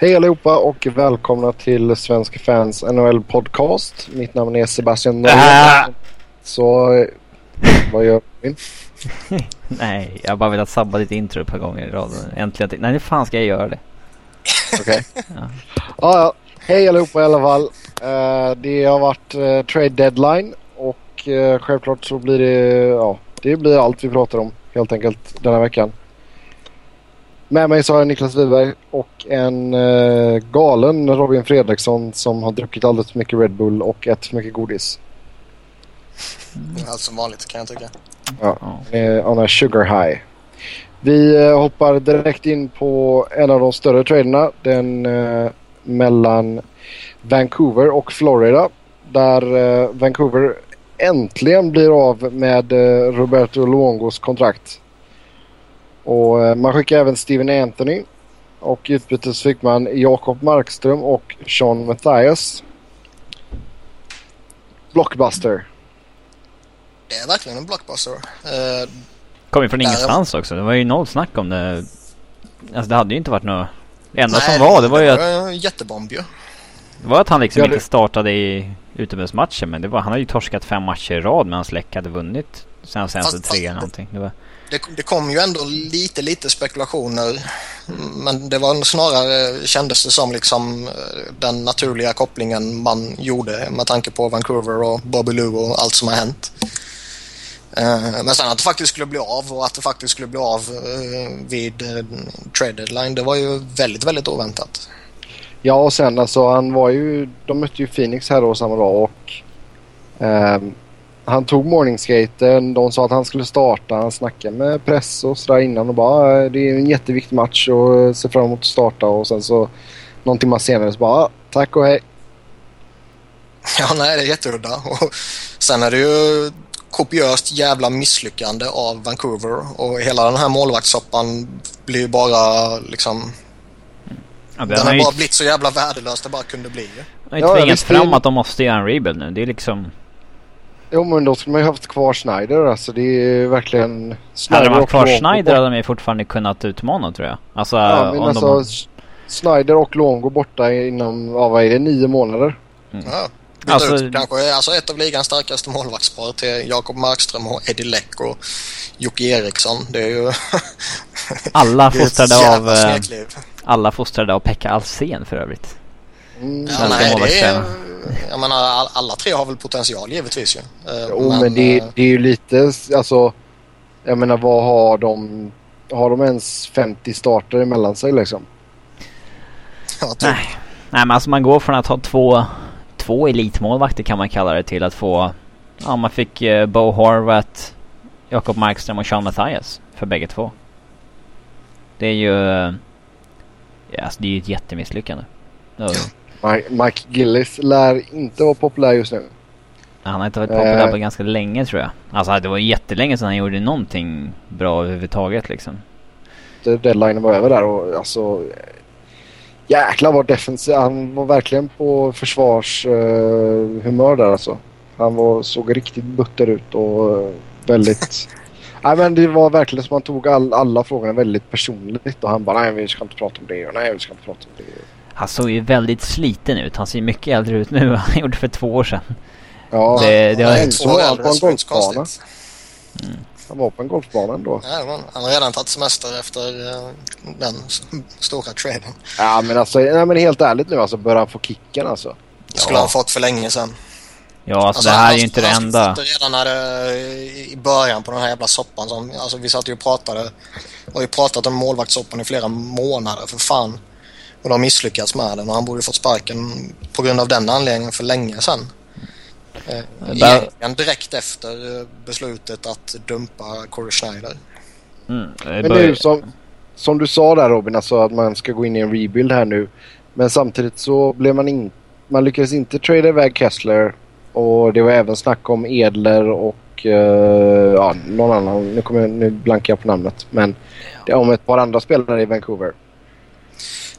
Hej allihopa och välkomna till Svenska fans NHL podcast. Mitt namn är Sebastian Norrland. Så eh, vad gör vi? Nej, jag har bara velat sabba ditt intro ett par gånger i rad. Äntligen. Nej, hur fan ska jag göra det? Okej. Ja. ja, hej allihopa i alla fall. Eh, det har varit eh, trade deadline och eh, självklart så blir det, ja, det blir allt vi pratar om helt enkelt den här veckan. Med mig så har jag Niklas Wiberg och en eh, galen Robin Fredriksson som har druckit alldeles för mycket Red Bull och ätit för mycket godis. Allt som vanligt kan jag tycka. Ja, eh, on a sugar high. Vi eh, hoppar direkt in på en av de större traderna. Den eh, mellan Vancouver och Florida. Där eh, Vancouver äntligen blir av med eh, Roberto Luongos kontrakt. Och eh, man skickar även Steven Anthony. Och i utbyte så fick man Jakob Markström och Sean Mathias. Blockbuster. Det är verkligen en blockbuster. Uh, Kom ju från ingenstans också. Det var ju noll snack om det. Alltså det hade ju inte varit något... Det enda som var det var ju att... Det var en jättebomb ju. Det var att han liksom ja, det... inte startade i utomhusmatchen. Men det var, han har ju torskat fem matcher i rad medan Läck hade vunnit sen senaste tre eller någonting. Det var det, det, kom ju ändå lite, lite spekulationer. Men det var snarare, kändes det som liksom eh, den naturliga kopplingen man gjorde med tanke på Vancouver och Bobby Lou och allt som har hänt. Eh, men sen att det faktiskt skulle bli av och att det faktiskt skulle bli av eh, vid trade deadline, det var ju väldigt, väldigt oväntat. Ja, och sen alltså han var ju, de mötte ju Phoenix här då samma dag och um han tog morningskaten. De sa att han skulle starta. Han snackade med press och sådär innan och bara ah, det är en jätteviktig match och ser fram emot att starta och sen så någon timme senare så bara ah, tack och hej. Ja, nej det är jätteudda. Och sen är det ju kopiöst jävla misslyckande av Vancouver och hela den här målvaktssoppan blir ju bara liksom ja, den har ju... bara blivit så jävla värdelös det bara kunde bli. Det har ju tvingat fram att de måste göra en rebuild nu. Det är liksom Jo men då skulle man ju haft kvar Schneider alltså det är verkligen... Schneider hade de haft kvar Schneider hade de ju fortfarande kunnat utmana tror jag. Alltså, ja, men alltså de... Schneider och Longo borta inom, ja vad är det, nio månader? Mm. Ja. Alltså, ut, kanske alltså ett av ligans starkaste målvaktspar till Jakob Markström och Eddie Läck och Jocke Eriksson. Det är ju... alla fostrade av... Eh, alla fostrade av Pekka Alsen för övrigt. Mm. Ja, nej, det är, jag menar alla tre har väl potential givetvis ju. Eh, jo men, men det, eh, det, är ju lite alltså. Jag menar vad har de? Har de ens 50 starter emellan sig liksom? Ja, typ. Nej. Nej men alltså man går från att ha två, två elitmålvakter kan man kalla det till att få Ja man fick uh, Bo Horvath, Jakob Markström och Sean Mathias för bägge två. Det är ju... Uh, ja, alltså det är ju ett jättemisslyckande. Ja. Mike Gillis lär inte vara populär just nu. Han har inte varit populär uh, på ganska länge tror jag. Alltså det var jättelänge sedan han gjorde någonting bra överhuvudtaget liksom. Deadline var över där och alltså... Jäklar vad defensiv. Han var verkligen på försvarshumör uh, där alltså. Han var, såg riktigt butter ut och uh, väldigt... Nej men det var verkligen som han tog all, alla frågorna väldigt personligt och han bara nej vi ska inte prata om det och nej vi ska inte prata om det. Han såg ju väldigt sliten ut. Han ser mycket äldre ut nu än han gjorde för två år sedan. Ja, det, det var en två år på en golfbana. Mm. Han var på en golfbana ändå. Ja, han har redan tagit semester efter uh, den stora traden. Ja, men alltså nej, men helt ärligt nu alltså. Bör han få kicken alltså? Det skulle ja. han fått för länge sedan. Ja, alltså, alltså det här är ju inte det enda. Han redan när det, i början på den här jävla soppan. Som, alltså vi satt ju och pratade. Och vi pratat om målvaktssoppan i flera månader för fan. Och de har misslyckats med den och han borde fått sparken på grund av den anledningen för länge sedan. Eh, egentligen direkt efter eh, beslutet att dumpa Corey Schneider. Mm, Men nu som, som du sa där Robin, alltså att man ska gå in i en rebuild här nu. Men samtidigt så blev man inte... Man lyckades inte trada iväg Kessler och det var även snack om Edler och uh, ja, någon annan. Nu, kommer jag, nu blankar jag på namnet. Men det är om ett par andra spelare i Vancouver.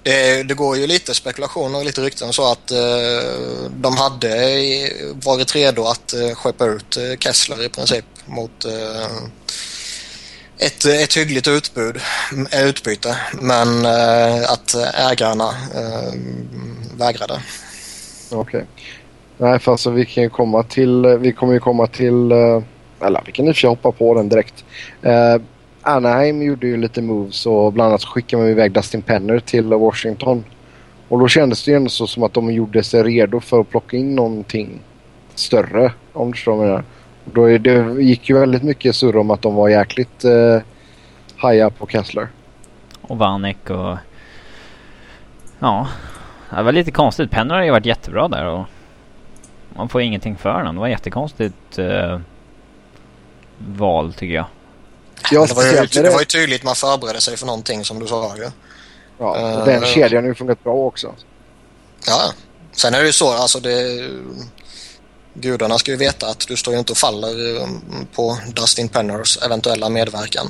Det, det, går ju lite spekulationer och lite rykten så att eh, de hade varit redo att eh, skeppa ut eh, Kessler i princip mot eh, ett, ett hyggligt utbud, eh, utbyte men eh, att ägarna eh, vägrade. Okej. Okay. Nej, för alltså vi kan ju komma till, eh, vi kommer ju komma till, eh, eller vi kan i och för sig hoppa på den direkt. Anaheim gjorde ju lite moves och bland annat skickade man iväg Dustin Penner till Washington. Och då kändes det ju ändå så som att de gjorde sig redo för att plocka in någonting större. Om du förstår vad jag menar. Då är det gick ju väldigt mycket surr om att de var jäkligt eh, haja på Kessler. Och Vanek och... Ja. Det var lite konstigt. Penner har ju varit jättebra där och... Man får ingenting för honom. Det var jättekonstigt eh, val tycker jag. Ja, det, var ju, det var ju tydligt man förberedde sig för någonting som du sa ju. Ja, och den uh, kedjan har ju funkat bra också. Ja, sen är det ju så alltså det... Gudarna ska ju veta att du står ju inte och faller um, på Dustin Penners eventuella medverkan.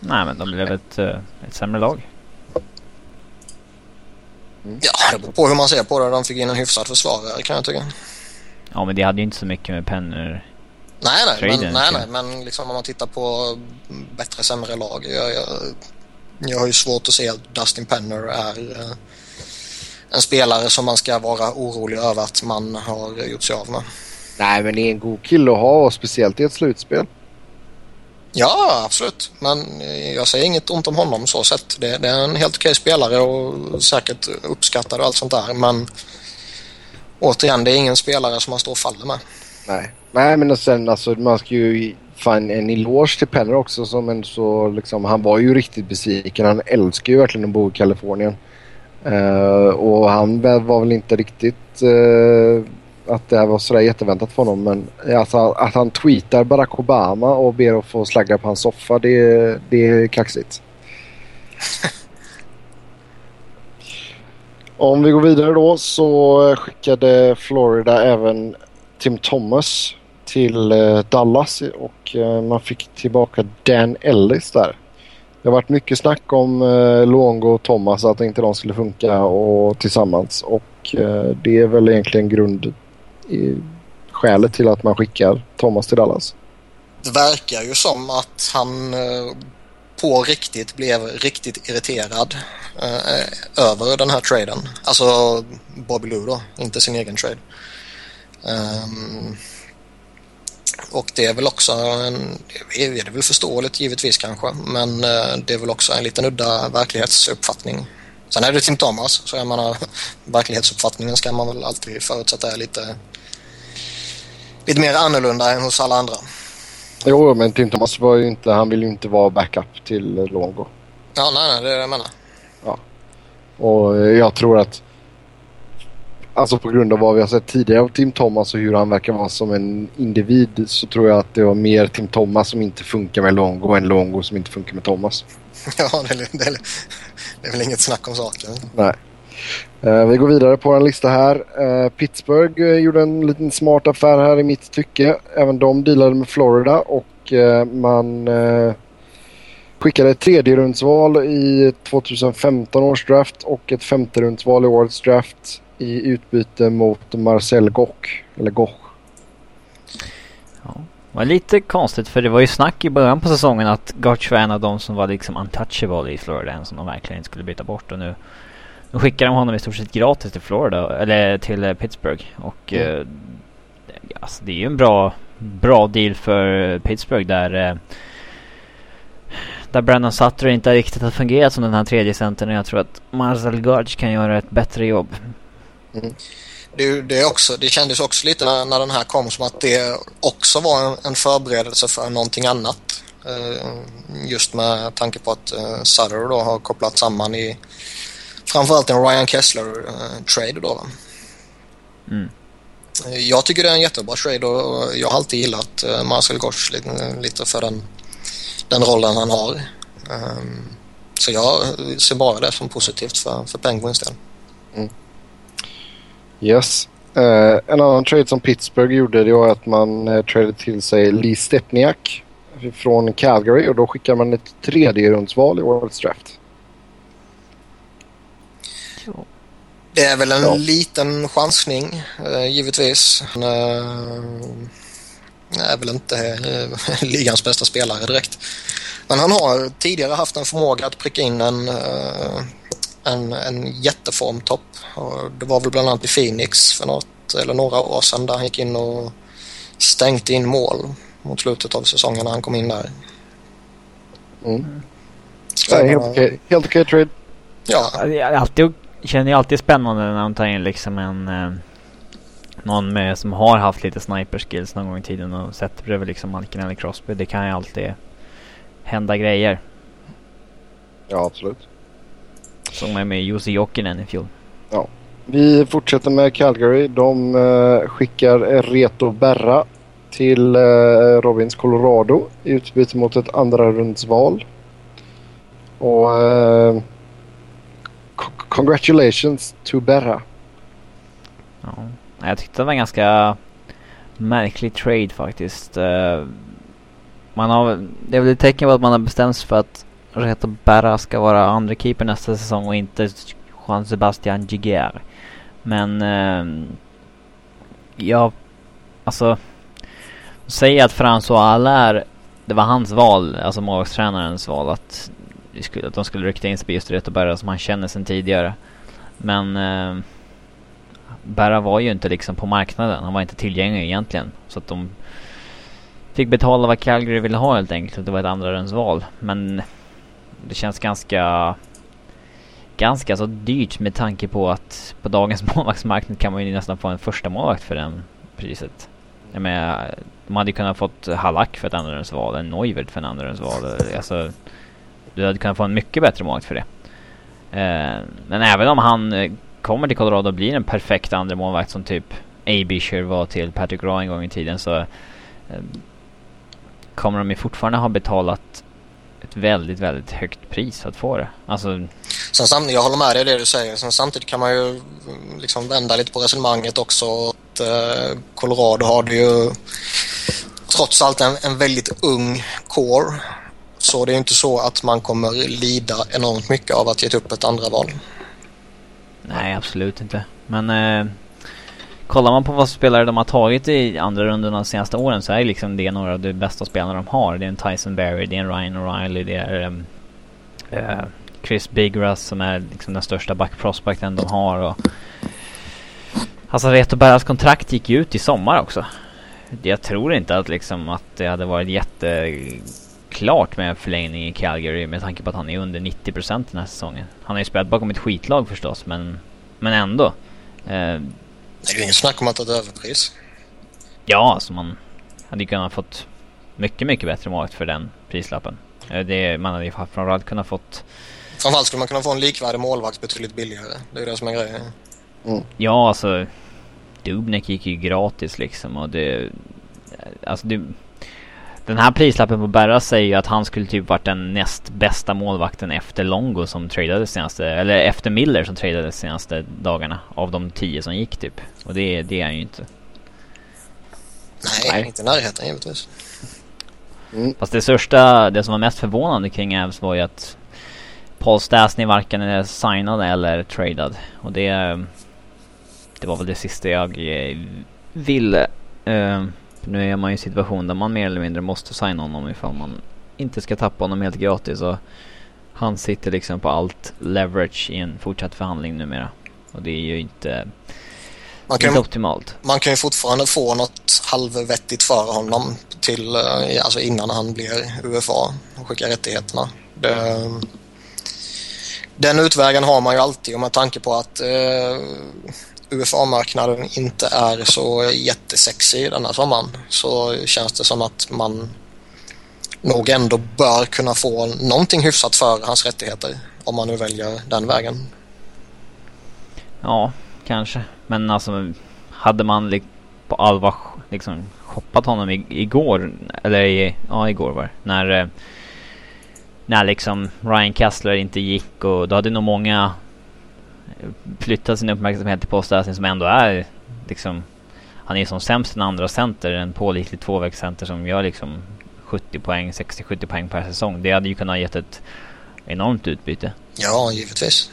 Nej, men de blev ett, eh, ett sämre lag. Mm. Ja, det beror på hur man ser på det. De fick in en hyfsad försvarare kan jag tycka. Ja, men det hade ju inte så mycket med Penner Nej, nej, men, nej, nej, men liksom om man tittar på bättre sämre lag. Jag, jag, jag har ju svårt att se att Dustin Penner är eh, en spelare som man ska vara orolig över att man har gjort sig av med. Nej, men det är en god kille att ha och speciellt i ett slutspel. Ja, absolut. Men jag säger inget ont om honom så sett. Det, det är en helt okej spelare och säkert uppskattad och allt sånt där. Men återigen, det är ingen spelare som man står och faller med. Nej, Nej men och sen alltså man ska ju fan en eloge till Penner också som en så liksom, han var ju riktigt besviken. Han älskar ju verkligen att bo i Kalifornien. Uh, och han var väl inte riktigt uh, att det här var sådär jätteväntat för honom. Men alltså, att han tweetar Barack Obama och ber att få slagga på hans soffa det, det är kaxigt. Om vi går vidare då så skickade Florida även Tim Thomas till eh, Dallas och eh, man fick tillbaka Dan Ellis där. Det har varit mycket snack om eh, Luongo och Thomas att inte de skulle funka och, tillsammans och eh, det är väl egentligen grund i, skälet till att man skickar Thomas till Dallas. Det verkar ju som att han eh, på riktigt blev riktigt irriterad eh, över den här traden. Alltså Bobby Lou då, inte sin egen trade. Um, och det är väl också en, är det väl förståeligt givetvis kanske, men eh, det är väl också en liten udda verklighetsuppfattning. Sen är det Tim Thomas, så jag menar verklighetsuppfattningen ska man väl alltid förutsätta är lite, lite mer annorlunda än hos alla andra. Jo, men Tim Thomas var ju inte, han vill ju inte vara backup till Longo. Ja, nej, nej, det är det jag menar. Ja. Och jag tror att alltså på grund av vad vi har sett tidigare av Tim Thomas och hur han verkar vara som en individ så tror jag att det var mer Tim Thomas som inte funkar med Longo än Longo som inte funkar med Thomas. Ja, det är, det är, det är väl inget snack om saken. Nej. Uh, vi går vidare på en lista här. Uh, Pittsburgh uh, gjorde en liten smart affär här i mitt tycke. Även de dealade med Florida och man skickade ett tredje rundsval i 2015 års draft och ett femte rundsval i årets draft i utbyte mot Marcel Goch. Eller Goch. Ja, var lite konstigt för det var ju snack i början på säsongen att Goch var en av de som var liksom untouchable i Florida. En som de verkligen inte skulle byta bort. Och nu, nu skickar de honom i stort sett gratis till Florida. Eller till eh, Pittsburgh. Och mm. eh, alltså, det är ju en bra, bra deal för Pittsburgh där eh, där Brandon Sutter inte riktigt har fungerat som den här tredje centern. Jag tror att Marcel Gardge kan göra ett bättre jobb. Mm. Det, det, också, det kändes också lite när, när den här kom som att det också var en, en förberedelse för någonting annat. Uh, just med tanke på att uh, Sutter då har kopplat samman i framförallt en Ryan Kessler-trade uh, då. Mm. Jag tycker det är en jättebra trade och jag har alltid gillat Marcel Gosch lite, lite, för den, den rollen han har. Så jag ser bara det som positivt för, för Penguins del. Mm. Yes. Uh, en annan trade som Pittsburgh gjorde det var att man uh, tradade till sig Lee Stepniak från Calgary och då skickar man ett tredje rundsval i årets draft. Det är väl en ja. liten chansning uh, givetvis. Han är väl inte ligans bästa spelare direkt. Men han har tidigare haft en förmåga att pricka in en, uh, en, en jätteformtopp. Det var väl bland annat i Phoenix för något eller några år sedan där han gick in och stänkte in mål mot slutet av säsongen när han kom in där. Mm. Ja, helt okej okay. okay trade. Ja. Jag alltid, känner ju alltid spännande när de tar in liksom en eh, någon med, som har haft lite sniper skills någon gång i tiden och sätter bredvid liksom Malkin eller Crosby. Det kan ju alltid hända grejer. Ja, absolut. Som är med Jussi Jokinen i fjol. Ja. Vi fortsätter med Calgary. De uh, skickar Reto Berra till uh, Robins Colorado i utbyte mot ett andra rundsval. Och uh, congratulations to Berra. Ja. Jag tyckte det var en ganska märklig trade faktiskt. Man har, det är väl ett tecken på att man har bestämt sig för att Reto Berra ska vara andra keeper nästa säsong och inte Juan Sebastian Giger. Men eh, ja, alltså Säg att François Allaire, det var hans val, alltså målvaktstränarens val att, att de skulle rikta in sig på just Reto Berra som han känner sedan tidigare. Men eh, Berra var ju inte liksom på marknaden, han var inte tillgänglig egentligen. Så att de fick betala vad Calgary ville ha helt enkelt. Det var ett andra val. Men det känns ganska ganska så dyrt med tanke på att på dagens målvaktsmarknad kan man ju nästan få en första målvakt för det priset. Jag menar, de hade ju kunnat fått Halak för ett andrarumsval. en Neuvert för en andrarumsval. Alltså, du hade kunnat få en mycket bättre målvakt för det. Eh, men även om han eh, kommer till Colorado och blir en perfekt andra målvakt som typ Abisher var till Patrick Roy en gång i tiden så eh, kommer de ju fortfarande ha betalat ett väldigt, väldigt högt pris för att få det. Alltså... Sen samtidigt, jag håller med dig i det du säger. Sen samtidigt kan man ju liksom vända lite på resonemanget också. Att, eh, Colorado har det ju trots allt en, en väldigt ung core. Så det är inte så att man kommer lida enormt mycket av att ge upp ett andra val. Nej, absolut inte. Men eh, kollar man på vad spelare de har tagit i andra rundorna de senaste åren så är liksom det några av de bästa spelarna de har. Det är en Tyson Berry, det är en Ryan O'Reilly, det är um, uh, Chris Bigras som är liksom den största backprospekten de har. Och, alltså Reto Berras kontrakt gick ju ut i sommar också. Jag tror inte att liksom att det hade varit jätteklart med en förlängning i Calgary med tanke på att han är under 90% den här säsongen. Han har ju spelat bakom ett skitlag förstås men, men ändå. Uh, det är ju inget snack om att det är ett överpris. Ja, alltså man hade ju kunnat fått mycket, mycket bättre målvakt för den prislappen. Eh, det, man hade ju framförallt kunnat fått... Framförallt skulle man kunna få en likvärdig målvakt betydligt billigare. Det är ju det som är grejen. Mm. Ja, alltså... Dubnek gick ju gratis liksom och det... Alltså det... Den här prislappen på Berra säger ju att han skulle typ varit den näst bästa målvakten efter Longo som tradades senaste, eller efter Miller som tradades senaste dagarna. Av de tio som gick typ. Och det, det är han ju inte. Nej, Nej. inte i närheten givetvis. Mm. Fast det största, det som var mest förvånande kring Avs var ju att Paul Stastny varken är signad eller tradad. Och det... Det var väl det sista jag eh, nu är man i en situation där man mer eller mindre måste signa honom ifall man inte ska tappa honom helt gratis. Och han sitter liksom på allt leverage i en fortsatt förhandling numera. Och det är ju inte, man kan, inte optimalt. Man kan ju fortfarande få något halvvettigt för honom till, eh, alltså innan han blir UFA och skickar rättigheterna. Det, den utvägen har man ju alltid och med tanke på att eh, UFA-marknaden inte är så jättesexig denna sommaren så känns det som att man nog ändå bör kunna få någonting hyfsat för hans rättigheter om man nu väljer den vägen. Ja, kanske. Men alltså hade man li på allvar liksom shoppat honom igår, eller i, ja igår var det, när eh, när liksom Ryan Kessler inte gick och då hade nog många flyttat sin uppmärksamhet till Postasien som ändå är liksom han är som sämst en andra center, en pålitlig tvåvägscenter som gör liksom 70 poäng, 60-70 poäng per säsong. Det hade ju kunnat gett ett enormt utbyte. Ja, givetvis.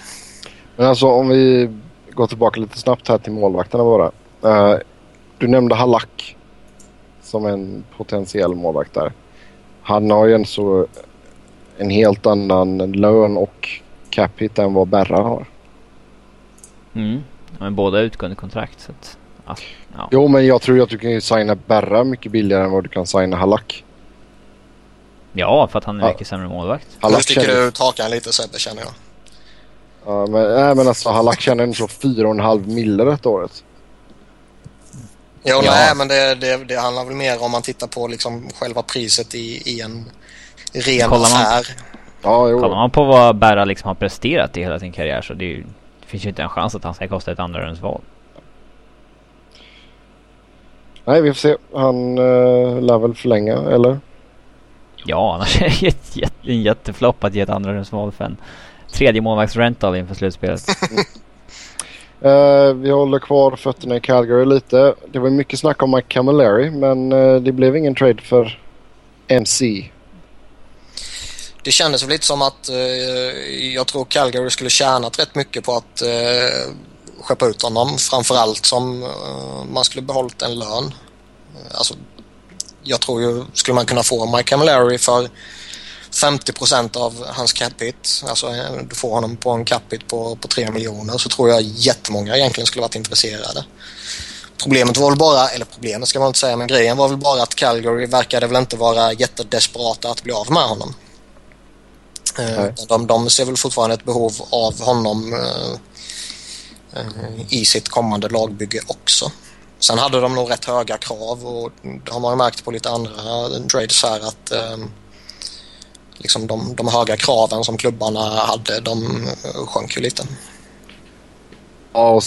Men alltså om vi går tillbaka lite snabbt här till målvakterna bara. Uh, du nämnde Halak som en potentiell målvakt där. Han har ju en så en helt annan lön och cap hit än vad Berra har. Mm. Men båda utgående kontrakt. Så att, ja. Jo, men jag tror att du kan signa Berra mycket billigare än vad du kan signa Halak. Ja, för att han är ja. mycket sämre målvakt. Halak nu sticker känner... du ut hakan lite Sebbe, känner jag. Ja, men, nej, men alltså Halak tjänar ändå 4,5 mille detta året. Jo, ja. nej, men det, det, det, handlar väl mer om man tittar på liksom själva priset i, i en ren kollar affär. Man, ja, kollar man på vad Berra liksom har presterat i hela sin karriär så det, ju, det finns ju inte en chans att han ska kosta ett andra val. Nej, vi får se. Han uh, lär väl förlänga, eller? Ja, annars är det en jätteflopp att ge ett andra val för en tredje målvaktsrental inför slutspelet. uh, vi håller kvar fötterna i Calgary lite. Det var mycket snack om Mike Camilleri men uh, det blev ingen trade för MC. Det kändes väl lite som att eh, jag tror Calgary skulle tjänat rätt mycket på att eh, skeppa ut honom. Framförallt som eh, man skulle behållit en lön. Alltså, jag tror ju, skulle man kunna få Mike Camilleri för 50% av hans capita, alltså du får honom på en capita på, på 3 miljoner så tror jag jättemånga egentligen skulle varit intresserade. Problemet var väl bara, eller problemet ska man inte säga, men grejen var väl bara att Calgary verkade väl inte vara jättedesperata att bli av med honom. Mm. De, de ser väl fortfarande ett behov av honom eh, i sitt kommande lagbygge också. Sen hade de nog rätt höga krav och det har man ju märkt på lite andra trades här att eh, liksom de, de höga kraven som klubbarna hade, de sjönk ju lite. Ja, och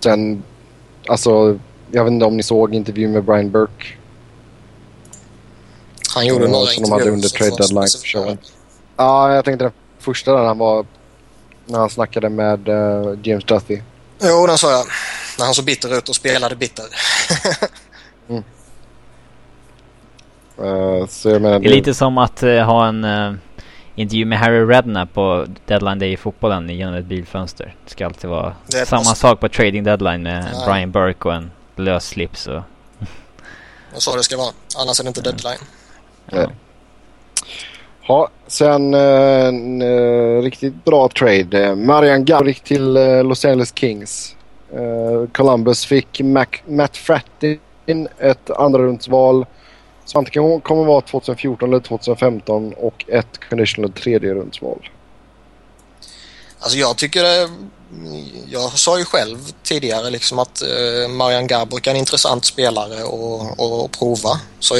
sen, alltså, jag vet inte om ni såg intervjun med Brian Burke. Han gjorde ja, några som de hade under trade deadline Ja, jag tänkte den första där han var när han snackade med uh, James Duthie. Jo, den sa jag. När han såg bitter ut och spelade bitter. mm. Uh, så jag menar, det är lite som att uh, ha en uh, intervju med Harry Redknapp på deadline day i fotbollen genom ett bilfönster. Det ska alltid vara samma måste... sak på trading deadline med Nej. Brian Burke och en lös slips. Och och så det ska vara. Annars är det inte deadline. Ja. Ja, sen en uh, riktigt bra trade. Marian Garrick till Los Angeles Kings. Columbus fick Mac Matt Frattin ett andra rundsval så antingen kommer vara 2014 eller 2015 och ett conditional tredje rundsval. Alltså jag tycker jag sa ju själv tidigare liksom att eh, Marian Gabrick är en intressant spelare att prova. Så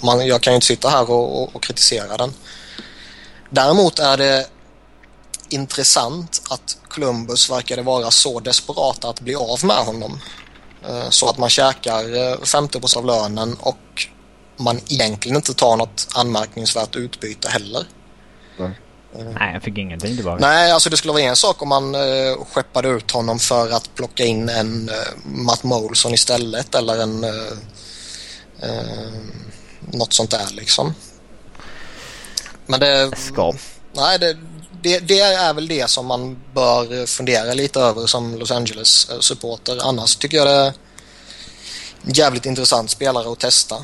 man, jag kan ju inte sitta här och, och, kritisera den. Däremot är det intressant att Columbus verkade vara så desperata att bli av med honom. Eh, så att man käkar eh, 50 av lönen och man egentligen inte tar något anmärkningsvärt utbyte heller. Nej. Nej, jag fick ingenting tillbaka. Nej, alltså det skulle vara en sak om man uh, skeppade ut honom för att plocka in en uh, Matt Molson istället eller en uh, uh, något sånt där liksom. Men det... Skap. Nej, det, det, det, är väl det som man bör fundera lite över som Los Angeles-supporter. Annars tycker jag det är en jävligt intressant spelare att testa.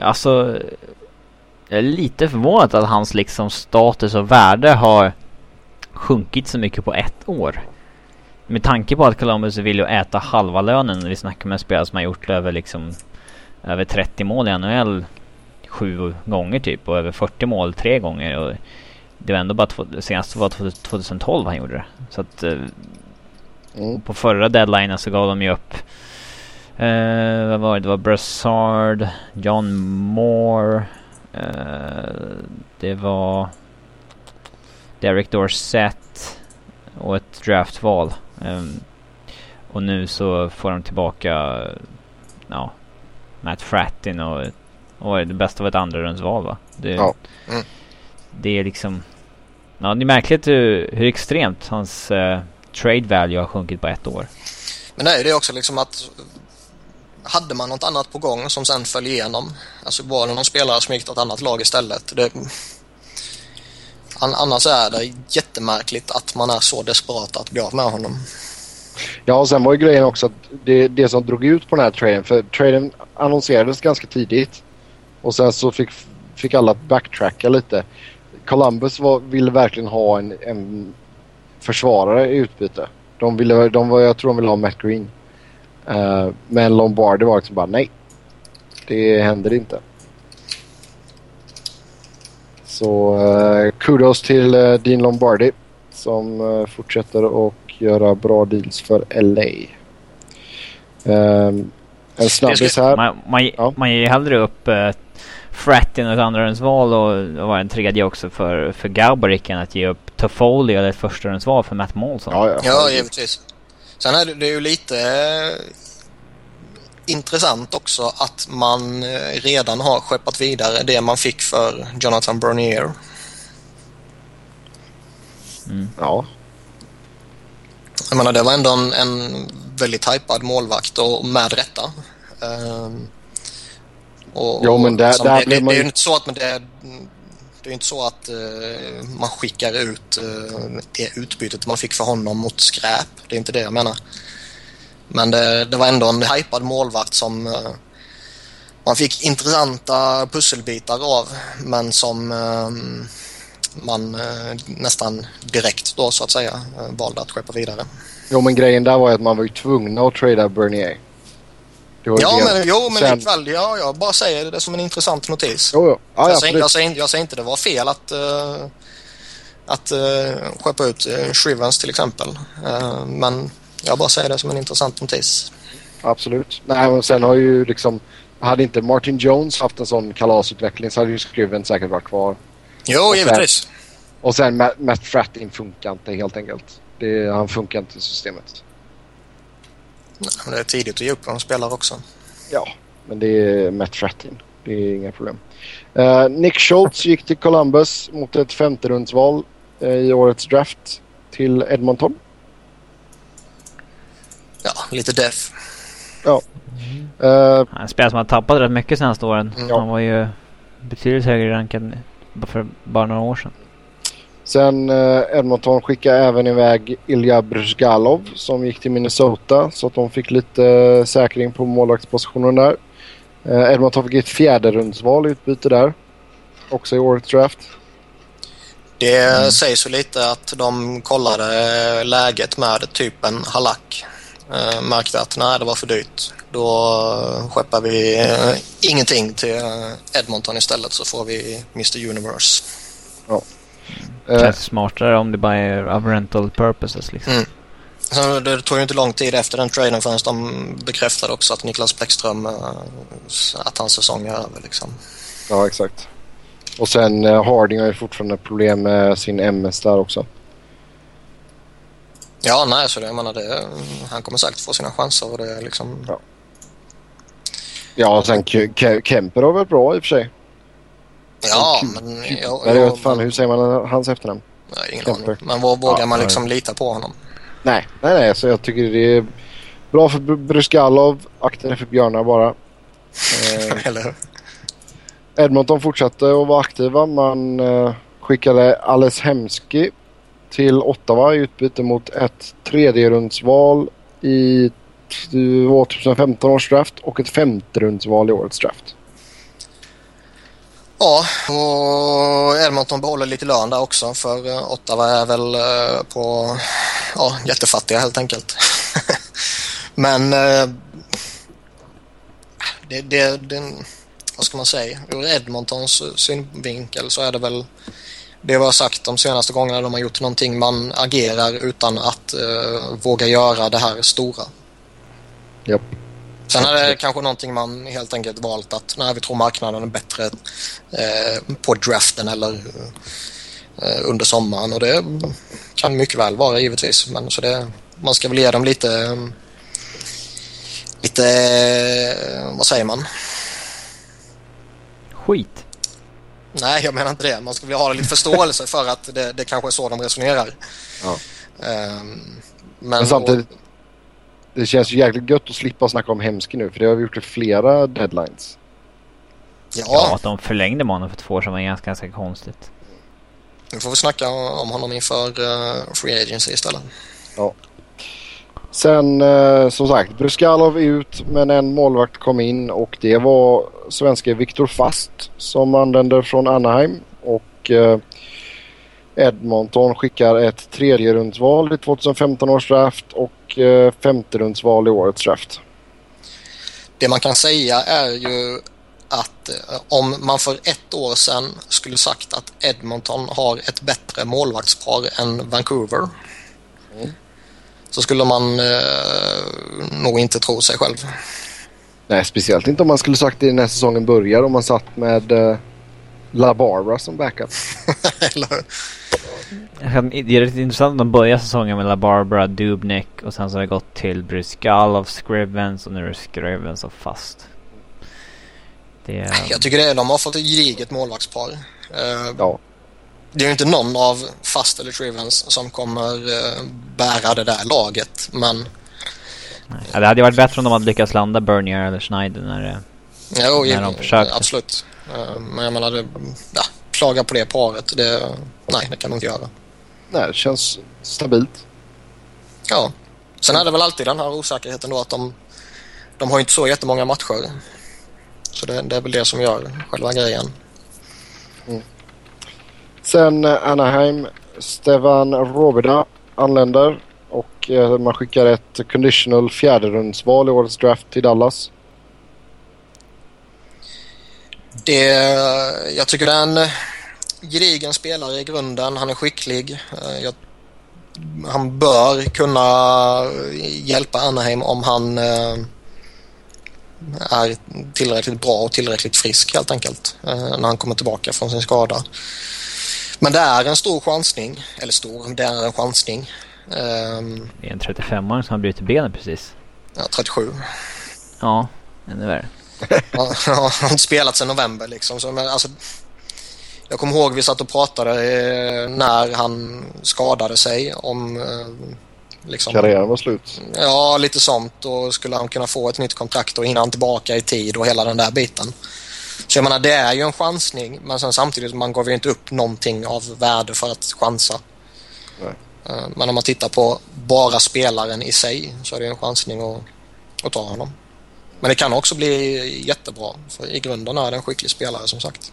Alltså, jag är lite förvånad att hans liksom status och värde har sjunkit så mycket på ett år. Med tanke på att Columbus vill ju äta halva lönen när vi snackar med en spelare som har gjort över liksom över 30 mål i NHL sju gånger typ och över 40 mål tre gånger. Och det var ändå bara senast var 2012 han gjorde det. Så att eh, mm. på förra deadlinen så gav de ju upp Uh, vad var det? Det var Brassard, John Moore. Uh, det var Derek Dorsett och ett draftval. Um, och nu så får de tillbaka ja, Matt Frattin och, och det bästa av ett andra rundsval va? Det, ja. Mm. det är liksom... Ja, det är märkligt hur, hur extremt hans uh, trade value har sjunkit på ett år. Men det är också liksom att hade man något annat på gång som sen föll igenom? Alltså var det någon spelare som gick till ett annat lag istället? Det, annars är det jättemärkligt att man är så desperat att bli av med honom. Ja, och sen var ju grejen också att det, det som drog ut på den här traden, för traden annonserades ganska tidigt och sen så fick fick alla backtracka lite. Columbus var, ville verkligen ha en, en försvarare i utbyte. De ville, de var, jag tror de ville ha Matt Green. Uh, men Lombardi var liksom bara nej. Det händer inte. Så uh, kudos till uh, Dean Lombardi som fortsätter att göra bra deals för LA. Um, en snabbis här. Man, man, ja. man ger hellre upp uh, Frat i något andrahandsval och, och var en tredje också för, för Gaubarick än att ge upp Toffoli eller ett förstahandsval för Matt Molson. Ja, ja. ja givetvis. Sen är det, det är ju lite eh, intressant också att man eh, redan har skeppat vidare det man fick för Jonathan Bernier. Mm. Ja. Jag menar, det var ändå en, en väldigt hypad målvakt och med rätta. Um, och, jo, men där, där det, det, man... det är ju inte så att men det, det är inte så att eh, man skickar ut eh, det utbytet man fick för honom mot skräp. Det är inte det jag menar. Men det, det var ändå en hypad målvakt som eh, man fick intressanta pusselbitar av men som eh, man eh, nästan direkt då så att säga eh, valde att skeppa vidare. Jo men grejen där var ju att man var ju tvungna att trada Bernier. Ja men, jo, men Sen... likväl. Ja, jag bara säger det som en intressant notis. Jo, jo. Ja, jag, säger, jag, säger, jag säger inte det var fel att, uh, att uh, skeppa ut uh, Shrivens till exempel. Uh, men jag bara säger det som en intressant notis. Absolut. Nej, men sen har ju liksom... Hade inte Martin Jones haft en sån kalasutveckling så hade ju Scriven säkert varit kvar. Jo, givetvis. Och sen Matt, Matt Frattin funkar inte helt enkelt. Det, han funkar inte i systemet. Nej, men det är tidigt att ge upp de spelar också. Ja, men det är Matt Frattin. Det är inga problem. Uh, Nick Schultz gick till Columbus mot ett femterundsval uh, i årets draft till Edmonton. Ja, lite deff. Ja. Uh, han spelar som har tappat rätt mycket senaste åren. Mm. Han var ju betydligt högre rankad för bara några år sedan. Sen eh, Edmonton skickade även iväg Ilja Brzgalov som gick till Minnesota så att de fick lite eh, säkring på målvaktspositionen där. Eh, Edmonton fick ett fjärde rundsval i utbyte där. Också i årets draft. Det mm. sägs ju lite att de kollade läget med typen Halak. Märkte att nej, det var för dyrt. Då skeppar vi ingenting till Edmonton istället så får vi Mr Universe. Ja. Uh, Känns smartare om det bara är av rental purposes liksom. Mm. Så det tog ju inte lång tid efter den traden förrän de bekräftade också att Niklas Bäckström, uh, att hans säsong är över liksom. Ja, exakt. Och sen uh, Harding har ju fortfarande problem med sin MS där också. Ja, nej, så det, jag menar det, han kommer säkert få sina chanser och det är liksom... Ja, ja och sen Kemper har varit bra i och för sig. Ja, men... Ja, jag vet fan, hur säger man hans efternamn? Nej, ingen aning. Men vågar ja, man liksom nej. lita på honom? Nej, nej, nej. Så jag tycker det är bra för Bryskalov. Akta för björnar bara. eh, Eller hur? Edmonton fortsatte att vara aktiva. Man eh, skickade Alice Hemski till Ottawa i utbyte mot ett tredjerundsval i 2015 års draft och ett femterundsval i årets draft. Ja, och Edmonton behåller lite lön där också för eh, Ottawa är väl eh, på ja, jättefattiga helt enkelt. Men eh, det, det, det, vad ska man säga, ur Edmontons synvinkel så är det väl det vi har sagt de senaste gångerna de har gjort någonting. Man agerar utan att uh, våga göra det här stora. Yep. Sen är det kanske någonting man helt enkelt valt att när vi tror marknaden är bättre eh, på draften eller eh, under sommaren och det kan mycket väl vara givetvis. Men så det, man ska väl ge dem lite, lite, vad säger man? Skit. Nej, jag menar inte det. Man ska väl ha lite förståelse för att det, det kanske är så de resonerar. Ja. Um, men, men samtidigt, det känns ju jäkligt gött att slippa snacka om Hemski nu för det har vi gjort i flera deadlines. Ja. ja, att de förlängde med honom för två år sedan var ganska, ganska konstigt. Nu får vi snacka om honom inför uh, Free Agency istället. Ja. Sen eh, som sagt, Bryskalov ut men en målvakt kom in och det var svenske Viktor Fast som anländer från Anaheim. Och eh, Edmonton skickar ett tredje rundsval i 2015 års draft och eh, femte rundsval i årets draft. Det man kan säga är ju att eh, om man för ett år sedan skulle sagt att Edmonton har ett bättre målvaktspar än Vancouver mm. så skulle man eh, nog inte tro sig själv. Nej, speciellt inte om man skulle sagt det när säsongen börjar om man satt med eh, La Barbara som backup. Det är rätt intressant att de börjar säsongen med La Barbara, Dubnik och sen så har det gått till Bryskalov, Scrivens och nu är det Scrivens och Fast. Det... Jag tycker det är, de har fått ett gediget målvaktspar. Uh, ja. Det är ju inte någon av Fast eller Scrivens som kommer uh, bära det där laget men... Ja, det hade varit bättre om de hade lyckats landa Bernier eller Schneider när, det, jo, när de försökte. Absolut. Uh, men jag menar, det, ja, klaga på det paret, det, nej det kan man inte göra. Nej, det känns stabilt. Ja. Sen är det väl alltid den här osäkerheten då att de, de har inte så jättemånga matcher. Så det, det är väl det som gör själva grejen. Mm. Sen eh, Anaheim, Stevan Robida anländer och eh, man skickar ett conditional fjärderundsval i årets draft till Dallas. Det, jag tycker det är en eh, gedigen spelare i grunden. Han är skicklig. Eh, jag, han bör kunna hjälpa Anaheim om han eh, är tillräckligt bra och tillräckligt frisk helt enkelt när han kommer tillbaka från sin skada. Men det är en stor chansning, eller stor, det är en chansning. Ehm, det är en 35-åring som har brutit benet precis. Ja, 37. Ja, ännu värre han har inte spelat sedan november liksom. Så, men, alltså, jag kommer ihåg vi satt och pratade eh, när han skadade sig om eh, liksom, Karriären var slut? Ja, lite sånt. Och skulle han kunna få ett nytt kontrakt och hinna han tillbaka i tid och hela den där biten. Så jag menar, det är ju en chansning men sen samtidigt man gav ju inte upp någonting av värde för att chansa. Nej. Eh, men om man tittar på bara spelaren i sig så är det en chansning att, att ta honom. Men det kan också bli jättebra. För i grunden är det en skicklig spelare som sagt.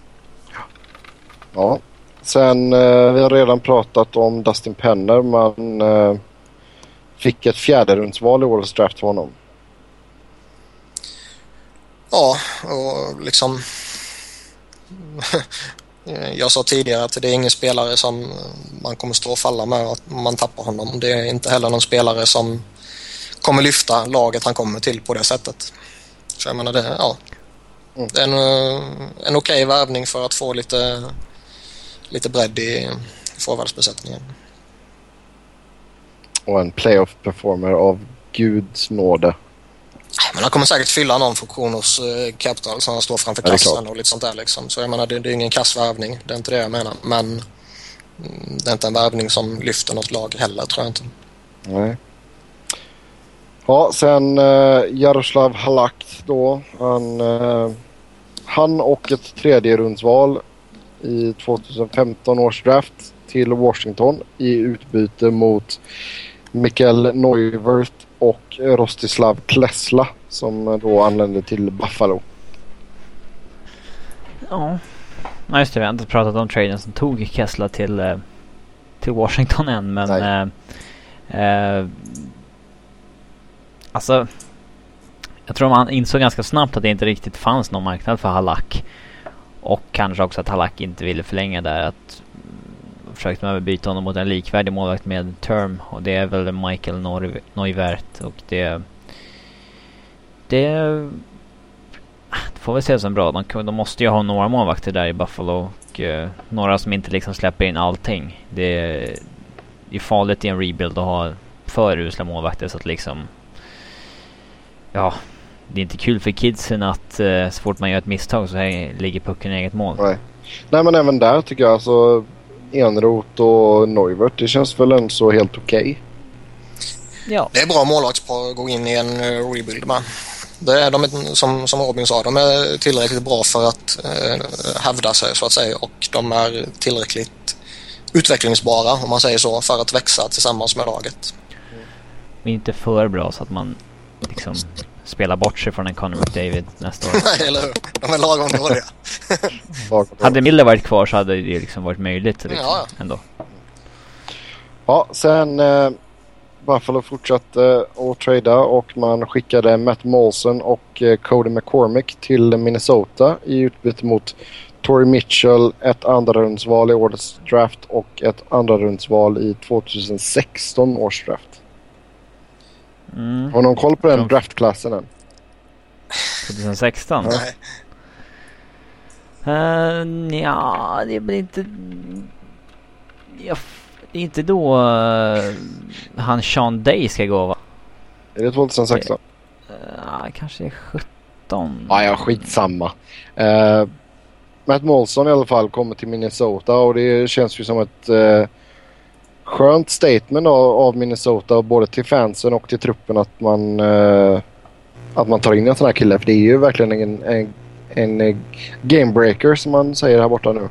Ja. Sen eh, vi har redan pratat om Dustin Penner. Man eh, fick ett fjärderumsval i årets draft för honom. Ja, och liksom... Jag sa tidigare att det är ingen spelare som man kommer stå och falla med om man tappar honom. Det är inte heller någon spelare som kommer lyfta laget han kommer till på det sättet. Så jag menar det, ja. Mm. Det är en, en okej okay värvning för att få lite, lite bredd i forwardsbesättningen. Och en playoff performer av guds nåde. Men han kommer säkert fylla någon funktion hos uh, Capital som han står framför ja, kassen och lite sånt där liksom. Så jag menar det, det är ingen kassvärvning. Det är inte det jag menar. Men mm, det är inte en värvning som lyfter något lag heller tror jag inte. Nej. Ja, sen uh, Jaroslav Halak då. Han, uh, han och ett tredje rundsval i 2015 års draft till Washington i utbyte mot Mikael Neuwirth och Rostislav Klesla som då anlände till Buffalo. Ja, ja just det. Vi har inte pratat om traden som tog Kessla till, uh, till Washington än men Alltså, jag tror man insåg ganska snabbt att det inte riktigt fanns någon marknad för Halak. Och kanske också att Halak inte ville förlänga där. Att försökte man byta honom mot en likvärdig målvakt med Term. Och det är väl Michael Neuvert. Och det... Det... Det får väl ses som bra. De, de måste ju ha några målvakter där i Buffalo. Och eh, några som inte liksom släpper in allting. Det, det är farligt i en rebuild att ha för usla målvakter så att liksom ja, det är inte kul för kidsen att uh, så fort man gör ett misstag så här, ligger pucken i eget mål. Nej. Nej men även där tycker jag alltså Enrot och Neuvert det känns väl ändå så helt okej. Okay. Ja. Det är bra målvaktspar att gå in i en uh, rebuild med. Det är de, som, som Robin sa, de är tillräckligt bra för att uh, hävda sig så att säga och de är tillräckligt utvecklingsbara om man säger så för att växa tillsammans med laget. inte för bra så att man liksom spelar bort sig från en Conor McDavid nästa år. Nej, eller hur? De är lagom dåliga. hade Miller varit kvar så hade det liksom varit möjligt liksom, Ja, ändå. Ja, sen eh, Buffalo fortsatte att trada och man skickade Matt Molson och eh, Cody McCormick till Minnesota i utbyte mot Tory Mitchell, ett andrarumsval i årets draft och ett andrarumsval i 2016 års draft. Mm. Har någon koll på den draftklassen än? 2016? Nej. Uh, ja, det blir inte... Ja, f- det är inte då uh, han Sean Day ska gå va? Är det 2016? Uh, kanske 17? Ja, ja, skitsamma. Uh, Matt Molson i alla fall kommer till Minnesota och det känns ju som ett skönt statement av, av Minnesota både till fansen och till truppen att man, uh, att man tar in en sån här kille. För det är ju verkligen en, en, en, gamebreaker som man säger här borta nu.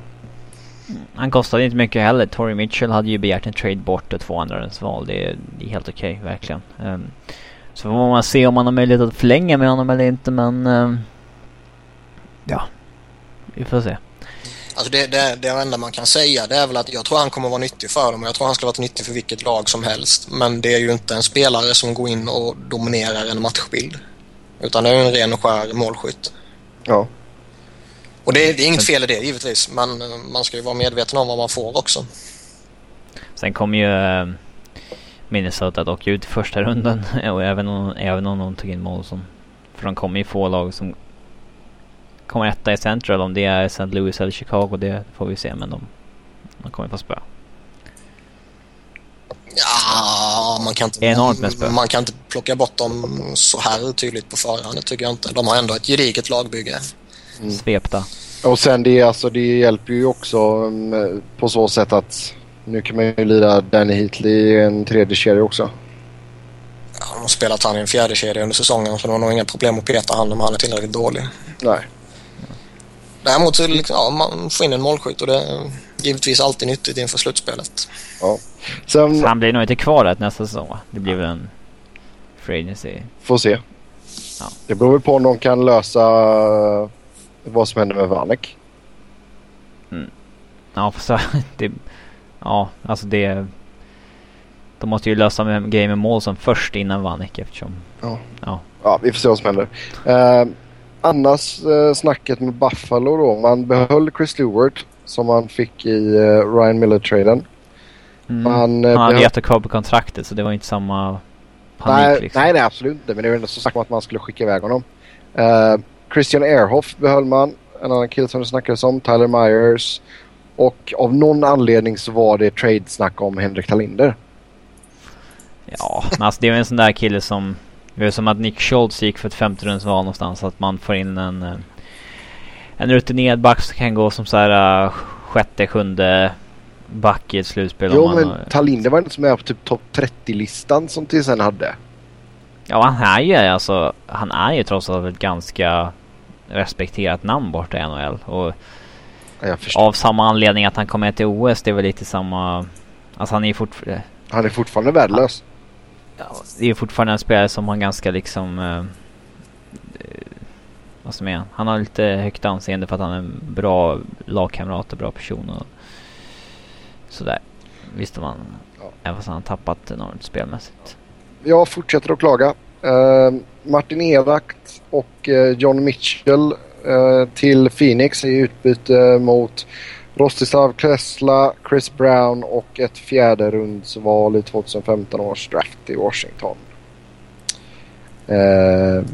Han kostade inte mycket heller. Tory Mitchell hade ju begärt en trade bort och två andra val. Det är, det är helt okej, verkligen. Um, så får man se om man har möjlighet att förlänga med honom eller inte, men... Um, ja, vi får se. Alltså det, det, det enda man kan säga det är väl att jag tror han kommer vara nyttig för dem och jag tror han skulle vara nyttig för vilket lag som helst. Men det är ju inte en spelare som går in och dominerar en matchbild. Utan det är en ren och skär målskytt. Ja. Och det, det är inget fel i det givetvis men eh, man ska ju vara medveten om vad man får också. Sen kommer ju eh, Minnesota dock ut i första runden och även om, även om de tog in Molson. För de kommer ju få lag som kommer etta i Central. Om det är St. Louis eller Chicago det får vi se men de, de kommer få spö. Ja, man kan inte, Enormt med spö. man kan inte plocka bort dem så här tydligt på förhand. Det tycker jag inte. De har ändå ett gediget lagbygge. Mm. Svepta. Och sen det, alltså, det hjälper ju också um, på så sätt att nu kan man ju lira Danny Heatley i en tredje kedja också. Ja, de har spelat han i en fjärde kedja under säsongen så de har nog inga problem att peta han om han är tillräckligt dålig. Nej. Däremot så liksom, ja, man får in en målskytt och det är givetvis alltid nyttigt inför slutspelet. Sen Så han blir nog inte kvar rätt nästa säsong? Det blir väl en free agency. får se. Ja. Det beror väl på om de kan lösa uh, vad som händer med Vanek. Ja, för så, det, ja, alltså det... De måste ju lösa med grejer med Molson först innan Vanek eftersom... Ja. Ja. Ja, vi får se vad som händer. Uh, annars uh, snacket med Buffalo då. Man behöll Chris Stewart som man fick i uh, Ryan Miller-traden. Mm. Man, eh, han hade behöll- jättekvar kvar på kontraktet så det var inte samma panik Nej, liksom. nej, nej, absolut inte. Men det var ändå så om att man skulle skicka iväg honom. Uh, Christian Ehrhoff behöll man. En annan kille som det snackades om. Tyler Myers. Och av någon anledning så var det trade-snack om Henrik Talinder. Ja, men alltså det är en sån där kille som... Det är som att Nick Schultz gick för ett femterumsval någonstans. Att man får in en... eh, En rutinerad back som kan gå som så här eh, sjätte, sjunde back i ett slutspel. Jo, men har- Talinder var inte med på typ topp 30-listan som TSN hade. Ja, han är ju alltså... Han är ju trots allt ett ganska respekterat namn borta i NHL. Och Ja, av samma anledning att han kom med till OS, det är väl lite samma... Alltså han är ju fortfarande... Han är fortfarande värdelös. Ja, det är fortfarande en spelare som har ganska liksom... Eh, eh, vad som är han? Har lite högt anseende för att han är en bra lagkamrat och bra person och sådär. Visste man. Ja. Även fast han har tappat enormt spelmässigt. Jag fortsätter att klaga. Eh, Martin Evakt och eh, John Mitchell eh, till Phoenix i utbyte mot Rostislav Klesla, Chris Brown och ett fjärde rundsval i 2015 års draft i Washington. Eh,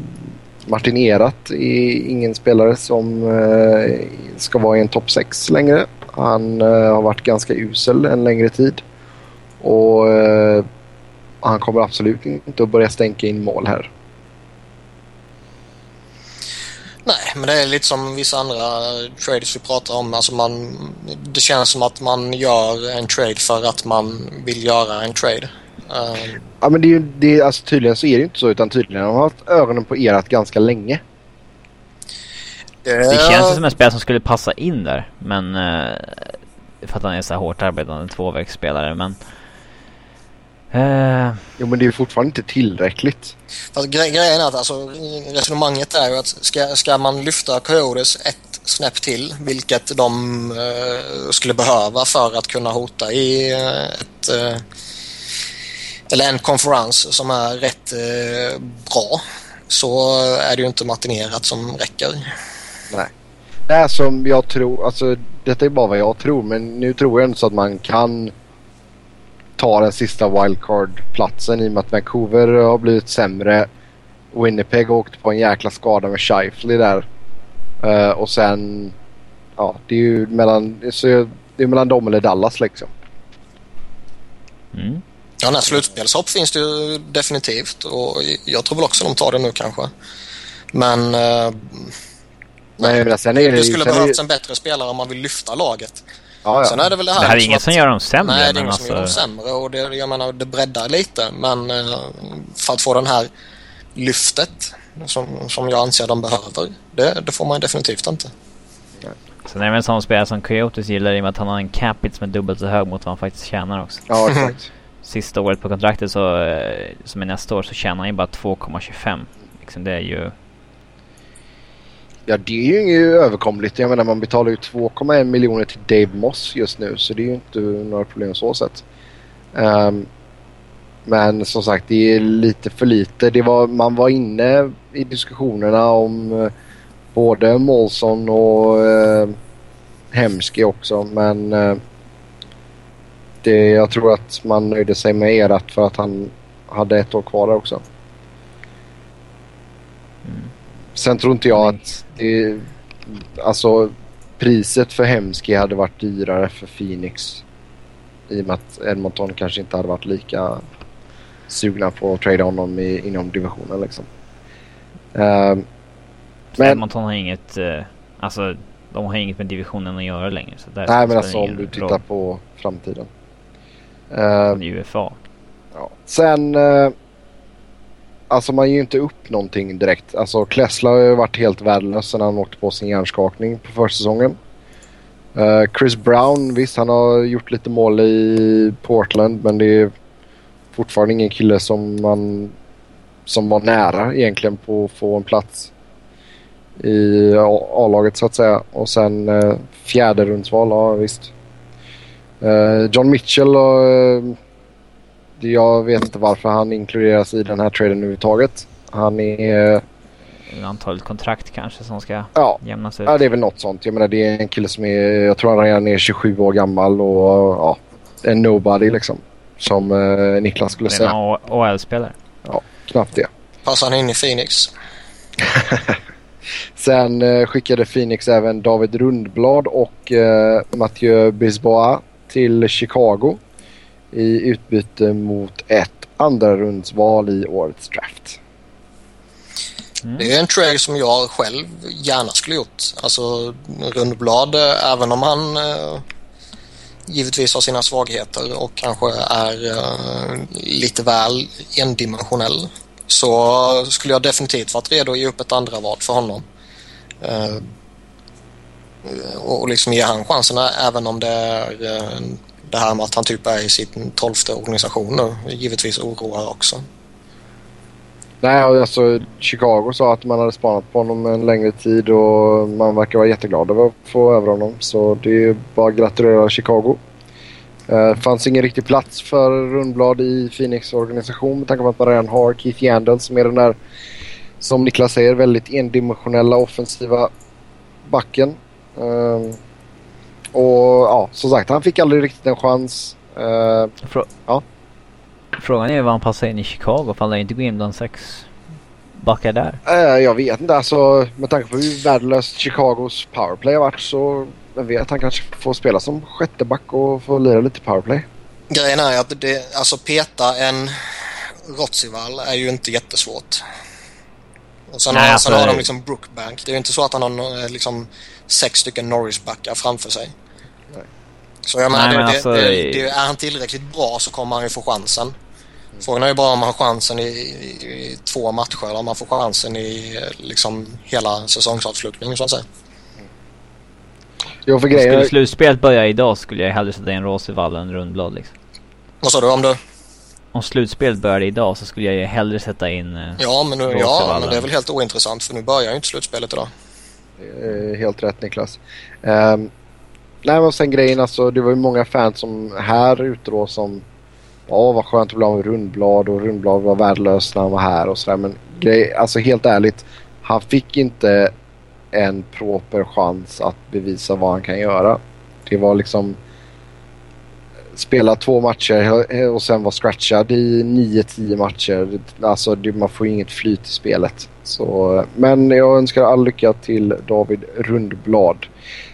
Martin Erat är ingen spelare som eh, ska vara i en topp 6 längre. Han eh, har varit ganska usel en längre tid. Och eh, han kommer absolut inte att börja stänka in mål här. Nej, men det är lite som vissa andra trades vi pratar om. Alltså man, det känns som att man gör en trade för att man vill göra en trade. Eh, Ja, men det är ju, det är, alltså, tydligen så är det ju inte så utan tydligen har de haft ögonen på erat ganska länge. Det känns ju som en spelare som skulle passa in där. Men... Eh, för att han är så här hårt arbetande tvåvägsspelare men... Eh, Uh... Jo men det är fortfarande inte tillräckligt. Fast gre grejen är att alltså, resonemanget är ju att ska, ska man lyfta Coyotes ett snäpp till, vilket de uh, skulle behöva för att kunna hota i uh, ett eller en konferens som är rätt bra så är det ju inte matinerat som räcker. Nej. Det är som jag tror, alltså detta är bara vad jag tror men nu tror jag inte så att man kan ta den sista wildcard-platsen i och med att Vancouver har blivit sämre. Winnipeg har åkt på en jäkla skada med Scheifly där. Uh, och sen, ja det är ju mellan, så det är mellan dem eller Dallas liksom. Mm. Ja, när slutspelshopp finns det ju definitivt och jag tror väl också de tar det nu kanske. Men... Uh, nej, men sen är det, det skulle behövts är... en bättre spelare om man vill lyfta laget. Ja, ja. Sen är det väl det här... Det här är inget som gör dem sämre. Nej, det är inget alltså... som gör dem sämre och det, jag menar, det breddar lite. Men uh, för att få den här lyftet som, som jag anser de behöver, det, det får man definitivt inte. Sen är det väl en sån spelare som Coyotes gillar i och med att han har en capita som är dubbelt så hög mot vad han faktiskt tjänar också. Ja, exakt sista året på kontraktet så, eh, som är nästa år så tjänar han ju bara 2,25. Liksom det är ju... Ja det är ju inget överkomligt. Jag menar man betalar ju 2,1 miljoner till Dave Moss just nu så det är ju inte några problem så sett. Um, men som sagt det är lite för lite. Det var, man var inne i diskussionerna om uh, både Molson och eh, uh, Hemski också men uh, det, jag tror att man nöjde sig med Erat för att han hade ett år kvar där också. Mm. Sen tror inte jag att det, alltså priset för Hemski hade varit dyrare för Phoenix. I och med att Edmonton kanske inte hade varit lika sugna på att trada honom i, inom divisionen liksom. Uh, men Edmonton har inget, uh, alltså de har inget med divisionen att göra längre. Så nej men alltså om du tittar roll. på framtiden. Uh, UFA. Ja. Sen... Uh, alltså man ger ju inte upp någonting direkt. Alltså Klessla har ju varit helt värdelös sen han åkte på sin hjärnskakning på försäsongen. Uh, Chris Brown, visst han har gjort lite mål i Portland men det är fortfarande ingen kille som man som var nära egentligen på att få en plats i A-laget så att säga. Och sen uh, fjärde rundsval, ja visst. Uh, John Mitchell och uh, jag vet inte varför han inkluderas i den här traden överhuvudtaget. Han är... Antalet kontrakt kanske som ska ja, jämnas ut. Ja, det är väl något sånt. Jag menar det är en kille som är, jag tror han redan är 27 år gammal och ja, en nobody liksom. Som uh, Niklas skulle säga. En AHL-spelare. Ja, knappt det. Passar han in i Phoenix? Sen uh, skickade Phoenix även David Rundblad och uh, Mathieu Bisbois till Chicago i utbyte mot ett andra rundsval i årets draft. Mm. Det är en trade som jag själv gärna skulle gjort. Alltså Rundblad, även om han eh, givetvis har sina svagheter och kanske är eh, lite väl endimensionell så skulle jag definitivt varit redo att ge upp ett andra val för honom. Eh, och liksom ge han chansen även om det är eh, det här med att han typ är i sin tolfte organisation nu. Givetvis oroar också. Nej, alltså Chicago sa att man hade spanat på honom en längre tid och man verkar vara jätteglad över att få över honom. Så det är bara att gratulera Chicago. Det uh, fanns ingen riktig plats för Rundblad i Phoenix organisation med tanke på att man redan har Keith Yandel som är den där, som Niklas säger, väldigt endimensionella offensiva backen. Eh, och ja, som sagt, han fick aldrig riktigt en chans. Uh, Frå ja. Frågan är vad han passar in i Chicago. För han lär inte gå in bland sex backar där. Uh, jag vet inte. Alltså, med tanke på hur värdelöst Chicagos powerplay har varit så jag vet att han kanske får spela som sjätte back och få lira lite powerplay. Grejen är att det, alltså peta en Rotsival är ju inte jättesvårt. Och sen, Nej, har, sen har de liksom Brookbank. Det är ju inte så att han har eh, liksom sex stycken Norrisbackar framför sig. Nej. Så jag menar, Nej, det, men alltså, det, det, är han tillräckligt bra så kommer han ju få chansen. Mm. Frågan är ju bara om han har chansen i, i, i två matcher eller om han får chansen i liksom hela säsongsavslutningen så att säga. Jo, för grejen... Skulle slutspelet börja idag skulle jag hellre sätta in Rosivall än Rundblad liksom. Vad sa du om du? om slutspelet började idag så skulle jag ju hellre sätta in eh, Ja, men, nu, ja, men det är väl helt ointressant för nu börjar ju inte slutspelet idag. Eh, helt rätt Niklas. Um, nej och sen grejen alltså, det var ju många fans som här ute då som Ja vad skönt att bli av med Rundblad och Rundblad var värdelös när han var här och sådär. Men grej, alltså helt ärligt. Han fick inte en proper chans att bevisa vad han kan göra. Det var liksom spela två matcher och sen vara scratchad i 9-10 matcher. Alltså man får ju inget flyt i spelet. Så, men jag önskar all lycka till David Rundblad.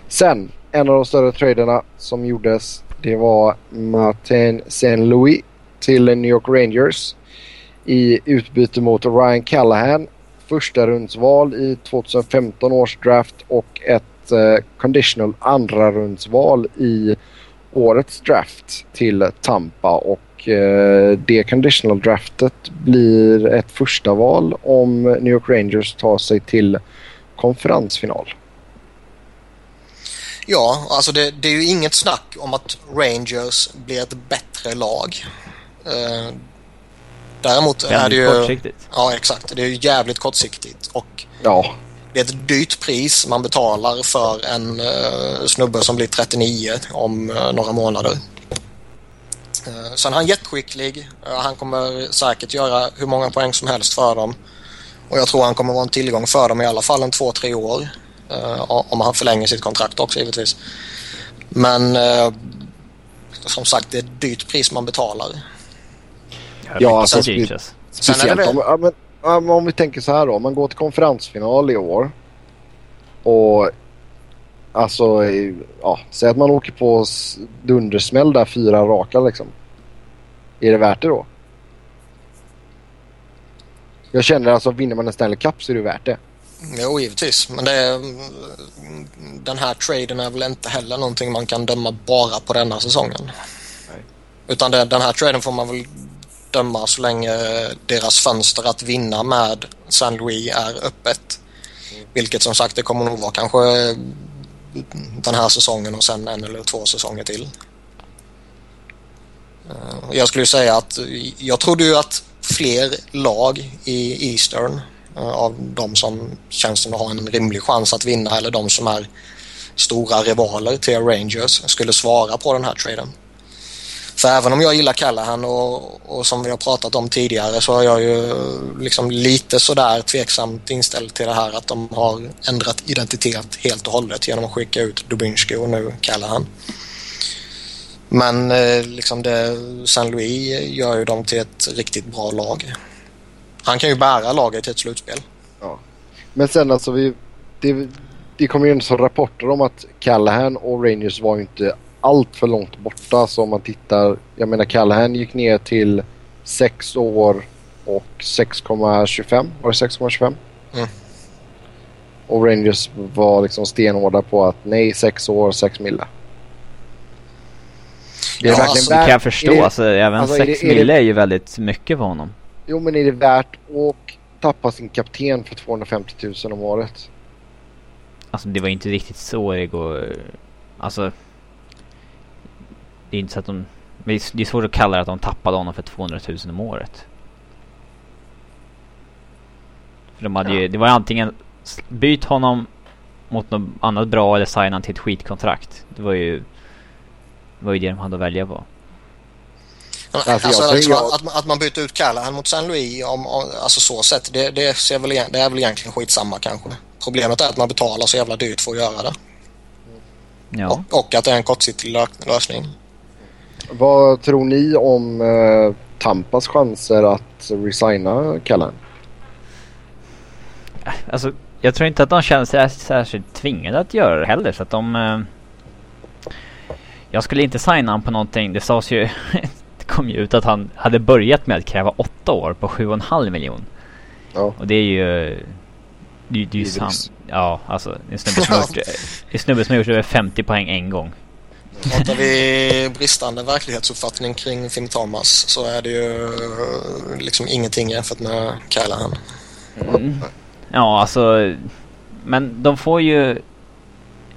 Sen, en av de större traderna som gjordes det var Martin Saint-Louis till New York Rangers i utbyte mot Ryan Callahan. Första rundsval i 2015 års draft och ett eh, conditional andra rundsval i årets draft till Tampa och eh, det conditional draftet blir ett första val om New York Rangers tar sig till konferensfinal. Ja, alltså det, det, är ju inget snack om att Rangers blir ett bättre lag. Eh, däremot jävligt är det ju... kortsiktigt. Ja, exakt. Det är ju jävligt kortsiktigt och ja. det är ett dyrt pris man betalar för en uh, snubbe som blir 39 om uh, några månader. Uh, sen är han jätteskicklig. Uh, han kommer säkert göra hur många poäng som helst för dem. Och jag tror han kommer vara en tillgång för dem i alla fall en två, tre år. Uh, om han förlänger sitt kontrakt också givetvis. Men som sagt, det är ett dyrt pris man betalar. Ja, alltså, spe speciellt om, om, om vi tänker så här då. Om man går till konferensfinal i år och alltså, ja, säg att man åker på dundersmäll där fyra raka liksom. Är det värt det då? Jag känner alltså vinner man en Stanley Cup så är det värt det. Jo, givetvis. Men det är, den här traden är väl inte heller någonting man kan döma bara på denna säsongen. Nej. Utan det, den här traden får man väl döma så länge deras fönster att vinna med San Louis är öppet. Mm. Vilket som sagt det kommer nog vara kanske den här säsongen och sen en eller två säsonger till. Eh, jag skulle säga att jag trodde ju att fler lag i Eastern eh, av de som känns som att ha en rimlig chans att vinna eller de som är stora rivaler till Rangers skulle svara på den här traden. För även om jag gillar Callahan och, och som vi har pratat om tidigare så är jag ju eh, liksom lite sådär tveksamt inställd till det här att de har ändrat identitet helt och hållet genom att skicka ut Dubinsky och nu Callahan. Men eh, liksom det, San Louis gör ju dem till ett riktigt bra lag. Han kan ju bära laget till ett slutspel. Ja. Men sen alltså, vi, det, det kommer ju in som rapporter om att Callahan och Rangers var ju inte allt för långt borta. Så om man tittar, jag menar Callahan gick ner till 6 år och 6,25. Var det 6,25? Mm. Och Rangers var liksom stenhårda på att nej, 6 år, 6 mille. Det är ja, alltså, värt, kan jag förstå. Det, alltså, även 6 alltså, mille är ju väldigt mycket för honom. Jo, men är det värt att tappa sin kapten för 250 000 om året? Alltså det var inte riktigt så det går. Alltså. Det är inte så att de... Det är svårt att kalla det att de tappade honom för 200 000 om året. För de hade ja. ju, det var antingen byt honom mot något annat bra eller signa till ett skitkontrakt. Det var ju... Det var ju det de hade att välja på. Alltså, alltså, alltså jag... att, att, man byter ut Callahan mot San Louis, om, om, alltså så sett, det, det, ser väl, det är väl egentligen skitsamma kanske. Problemet är att man betalar så jävla dyrt för att göra det. Ja. Och, och att det är en kortsiktig lösning. Vad tror ni om eh, Tampas chanser att resigna Callahan? Alltså, jag tror inte att de känner sig särskilt tvingade att göra det heller så att de... Eh, jag skulle inte signa honom på någonting. Det sades ju kom ju ut att han hade börjat med att kräva åtta år på 7,5 miljon. Ja. Och det är ju... Det, det är ju sant. Ja, alltså en snubbe som har gjort, en snubbe som har gjort över 50 poäng en gång. Pratar vi bristande verklighetsuppfattning kring Fim Thomas så är det ju eh, liksom ingenting jämfört med Callahan. Mm. Ja, alltså... Men de får ju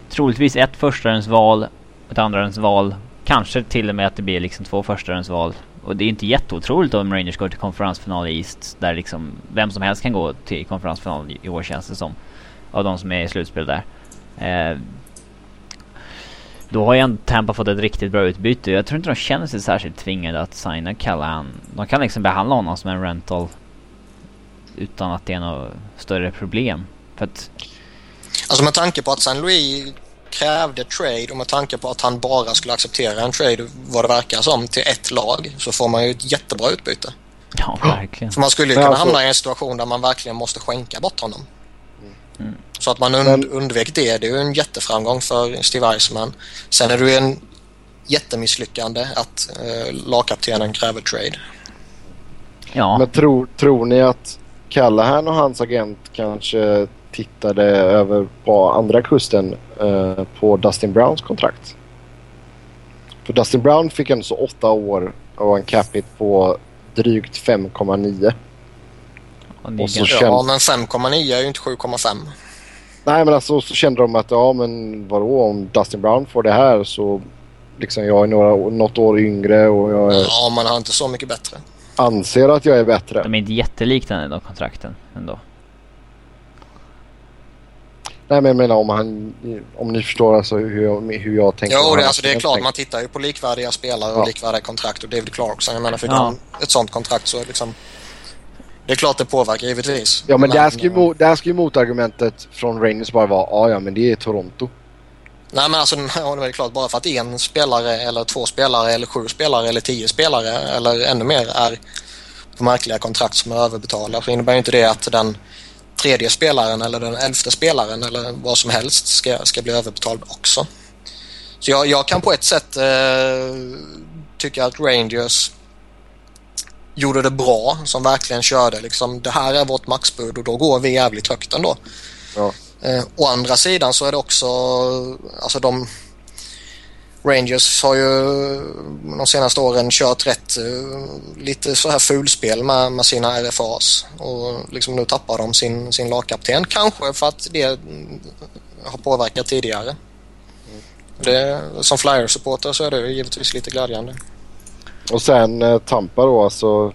troligtvis ett förstahandsval, ett andrahandsval Kanske till och med att det blir liksom två val Och det är inte jätteotroligt om Rangers går till konferensfinal i East. Där liksom vem som helst kan gå till konferensfinal i år känns det som. Av de som är i slutspel där. Eh, då har ju Tampa fått ett riktigt bra utbyte. Jag tror inte de känner sig särskilt tvingade att signa Callahan. De kan liksom behandla honom som en rental utan att det är något större problem. För att... Alltså med tanke på att San Louis krävde trade och med tanke på att han bara skulle acceptera en trade vad det verkar som till ett lag så får man ju ett jättebra utbyte. Ja, verkligen. För man skulle ju kunna alltså... hamna i en situation där man verkligen måste skänka bort honom. Mm. Så att man und Men... undvek det. Det är ju en jätteframgång för Steve Eisenman. Sen är det ju en jättemisslyckande att eh, lagkaptenen kräver trade. Ja. Men tror, tror ni att Callahan och hans agent kanske tittade över på andra kusten eh, på Dustin Browns kontrakt? För Dustin Brown fick ändå så åtta år och en capita på drygt 5,9. Ja, ja, men 5,9 är ju inte 7,5. Nej, men alltså så kände de att ja, men vadå om Dustin Brown får det här så liksom jag är några, något år yngre och jag är... Ja, man har inte så mycket bättre. Anser att jag är bättre. De är inte jätteliknande de kontrakten ändå. Nej men jag menar om han, om ni förstår alltså hur jag, hur jag tänker. Jo, det, alltså, det är klart tänker. man tittar ju på likvärdiga spelare och ja. likvärdiga kontrakt och David Clarkson. Jag menar för ja. ett sånt kontrakt så är liksom det är klart det påverkar givetvis. Ja men, men där, ska ju, där ska ju motargumentet från Rangers bara vara ja ja men det är Toronto. Nej men alltså det är klart bara för att en spelare eller två spelare eller sju spelare eller tio spelare eller ännu mer är på märkliga kontrakt som är överbetalda så innebär inte det att den tredje spelaren eller den elfte spelaren eller vad som helst ska, ska bli överbetald också. Så jag, jag kan på ett sätt eh, tycka att Rangers gjorde det bra som verkligen körde liksom det här är vårt maxbud och då går vi jävligt högt ändå. Ja. Eh, å andra sidan så är det också alltså de Rangers har ju de senaste åren kört rätt eh, lite så här fulspel med, med sina RFAs och liksom nu tappar de sin, sin lagkapten. Kanske för att det har påverkat tidigare. Det, som Flyers-supporter så är det givetvis lite glädjande. Och sen eh, Tampa då alltså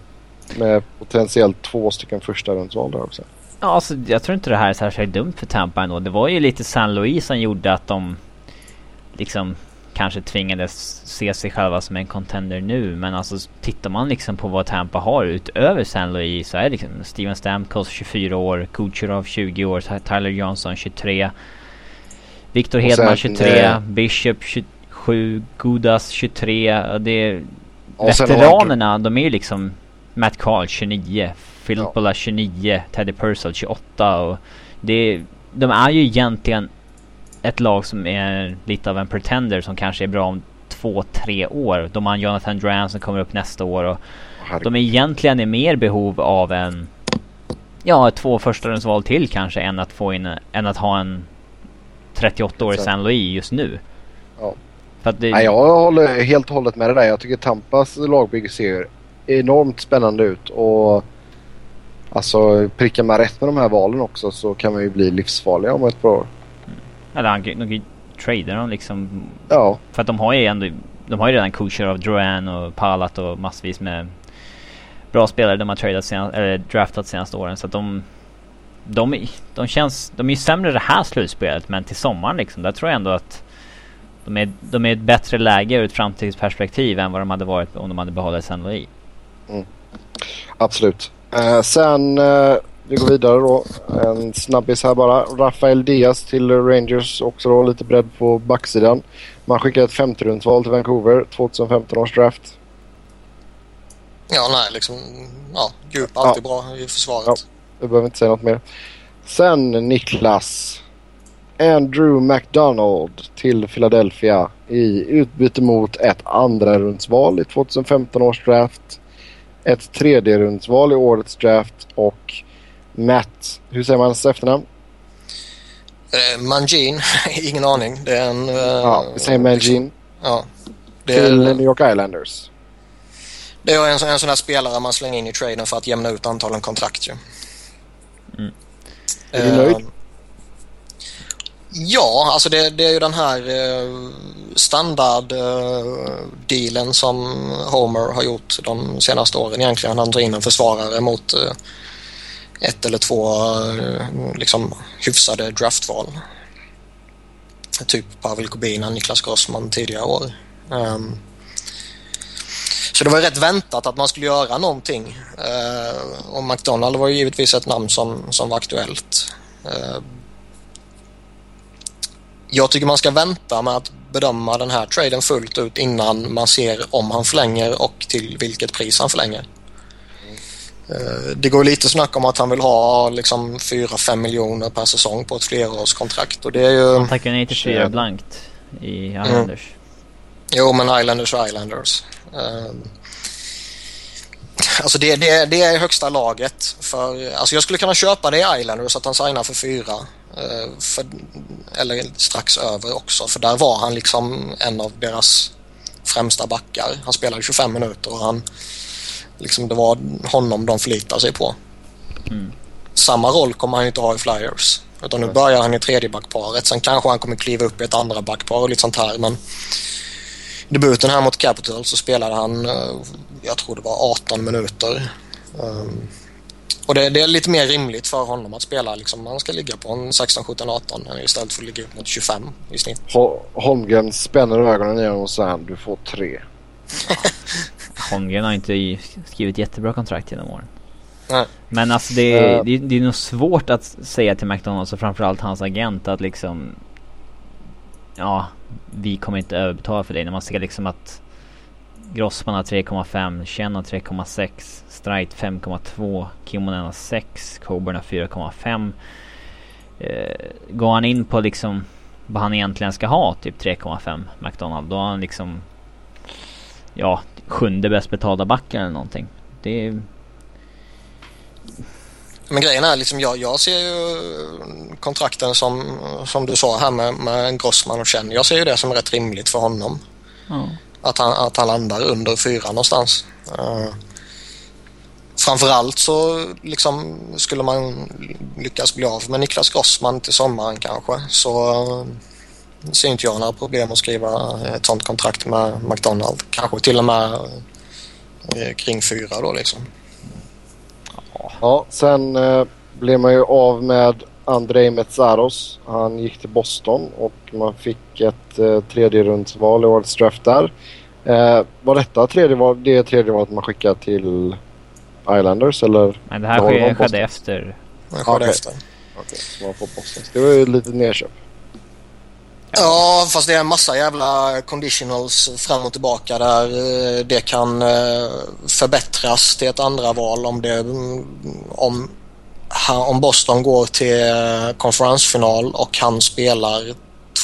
med potentiellt två stycken första rundsval där också. Ja, alltså, jag tror inte det här är särskilt dumt för Tampa ändå. Det var ju lite San Luis som gjorde att de liksom kanske tvingades se sig själva som en contender nu. Men alltså tittar man liksom på vad Tampa har utöver San Luis så är det liksom Steven Stamkos 24 år, Kucherov 20 år, Tyler Johnson 23. Victor Hedman 23, eh, Bishop 27, Gudas 23. Det är veteranerna, de är ju liksom Matt Carl 29, Filippola ja. 29, Teddy Purcell 28 och det, de är ju egentligen ett lag som är lite av en pretender som kanske är bra om två, tre år. De har Jonathan Dran som kommer upp nästa år och Herregud. de är egentligen i mer behov av en Ja, två första till kanske än att få in, än att ha en 38-årig San Louis just nu. Ja. Det... Nej, jag håller helt och hållet med dig där. Jag tycker Tampas lagbygge ser enormt spännande ut och alltså prickar man rätt med de här valen också så kan man ju bli livsfarliga om ett par år. Eller han de kan ju trada dem liksom. Ja. För att de har ju ändå, de har ju redan coacher av Drouin och Palat och massvis med bra spelare de har tradat senast, eller draftat senaste åren så att de de, de känns, de är ju sämre det här slutspelet men till sommaren liksom, där tror jag ändå att de är, de är ett bättre läge ur ett framtidsperspektiv än vad de hade varit om de hade behållit San Louis. Mm. Absolut. Uh, sen uh, vi går vidare då. En snabbis här bara. Rafael Diaz till Rangers. Också då lite bredd på backsidan. Man skickar ett femterumsval till Vancouver. 2015 års draft. Ja, nej, liksom... Ja, djup alltid ja. bra i försvaret. Ja, vi behöver inte säga något mer. Sen Niklas. Andrew McDonald till Philadelphia i utbyte mot ett andra rundsval i 2015 års draft. Ett tredje rundsval i årets draft och Matt, hur säger man hans efternamn? Uh, Mangin, ingen aning. Det är en... Uh, ja, vi säger Mangin. Ja. Det till är, New York Islanders. Det är en, en sån här spelare man slänger in i traden för att jämna ut antalen kontrakt ju. Mm. Är du nöjd? Ja, alltså det, det är ju den här eh, standarddealen eh, som Homer har gjort de senaste åren egentligen. Han tar in en försvarare mot eh, ett eller två eh, liksom hyfsade draftval. Typ Pavel Kubina, Niklas Grossman tidigare år. Um, så det var rätt väntat att man skulle göra någonting. Uh, och McDonald var ju givetvis ett namn som, som var aktuellt. Uh, jag tycker man ska vänta med att bedöma den här traden fullt ut innan man ser om han förlänger och till vilket pris han förlänger. Eh, det går lite snack om att han vill ha liksom 4-5 miljoner per säsong på ett flerårskontrakt och det är ju... Han tackar nej till 4 blankt i Islanders. Mm. Jo, men Islanders och Islanders. Uh, alltså det, det, det är högsta laget. För, alltså jag skulle kunna köpa det i Islanders att han signar för 4. Uh, för, eller strax över också, för där var han liksom en av deras främsta backar. Han spelade 25 minuter och han Liksom det var honom de förlitade sig på. Mm. Samma roll kommer han inte ha i Flyers. Utan nu börjar han i tredje backparet. Sen kanske han kommer kliva upp i ett andra backpar och lite sånt här. Men debuten här mot Capital så spelade han, eh, jag tror det var 18 minuter. Och det, det, är lite mer rimligt för honom att spela. Liksom, han ska ligga på en 16, 17, 18 istället för att ligga upp mot 25 i snitt. Holmgren spänner ögonen i honom och säger du får tre. Holmgren har inte skrivit jättebra kontrakt genom åren. Nej. Men alltså det, uh. det, det är nog svårt att säga till McDonalds och framförallt hans agent att liksom Ja, vi kommer inte överbetala för dig när man ser liksom att Grossman har 3,5, Chen har 3,6, Strite 5,2, Kimonen har 6, Coburn har 4,5. Eh, går han in på liksom vad han egentligen ska ha, typ 3,5 McDonald, då har han liksom ja, sjunde bäst betalda backen eller någonting. Det är... Men grejen är liksom jag, jag ser ju kontrakten som, som du sa här med, med Grossman och Chen. Jag ser ju det som rätt rimligt för honom. Mm. Att, han, att han landar under fyra någonstans. Uh, framförallt så liksom skulle man lyckas bli av med Niklas Grossman till sommaren kanske så eh, ser inte jag några problem att skriva ett sånt kontrakt med McDonald. Kanske till och med uh, kring fyra då liksom. Ja, sen uh, blir man ju av med Andrei Metsaros. Han gick till Boston och man fick ett eh, tredje rundsval i årets draft där. Eh, var detta tredje val, det tredje valet man skickade till Islanders eller? Nej, det här skedde, skedde efter. Det skedde okay. efter. Okej, okay, så man får Boston. Det var ju lite nedköp. Ja, fast det är en massa jävla conditionals fram och tillbaka där eh, det kan eh, förbättras till ett andra val om det om, om Boston går till eh, konferensfinal och han spelar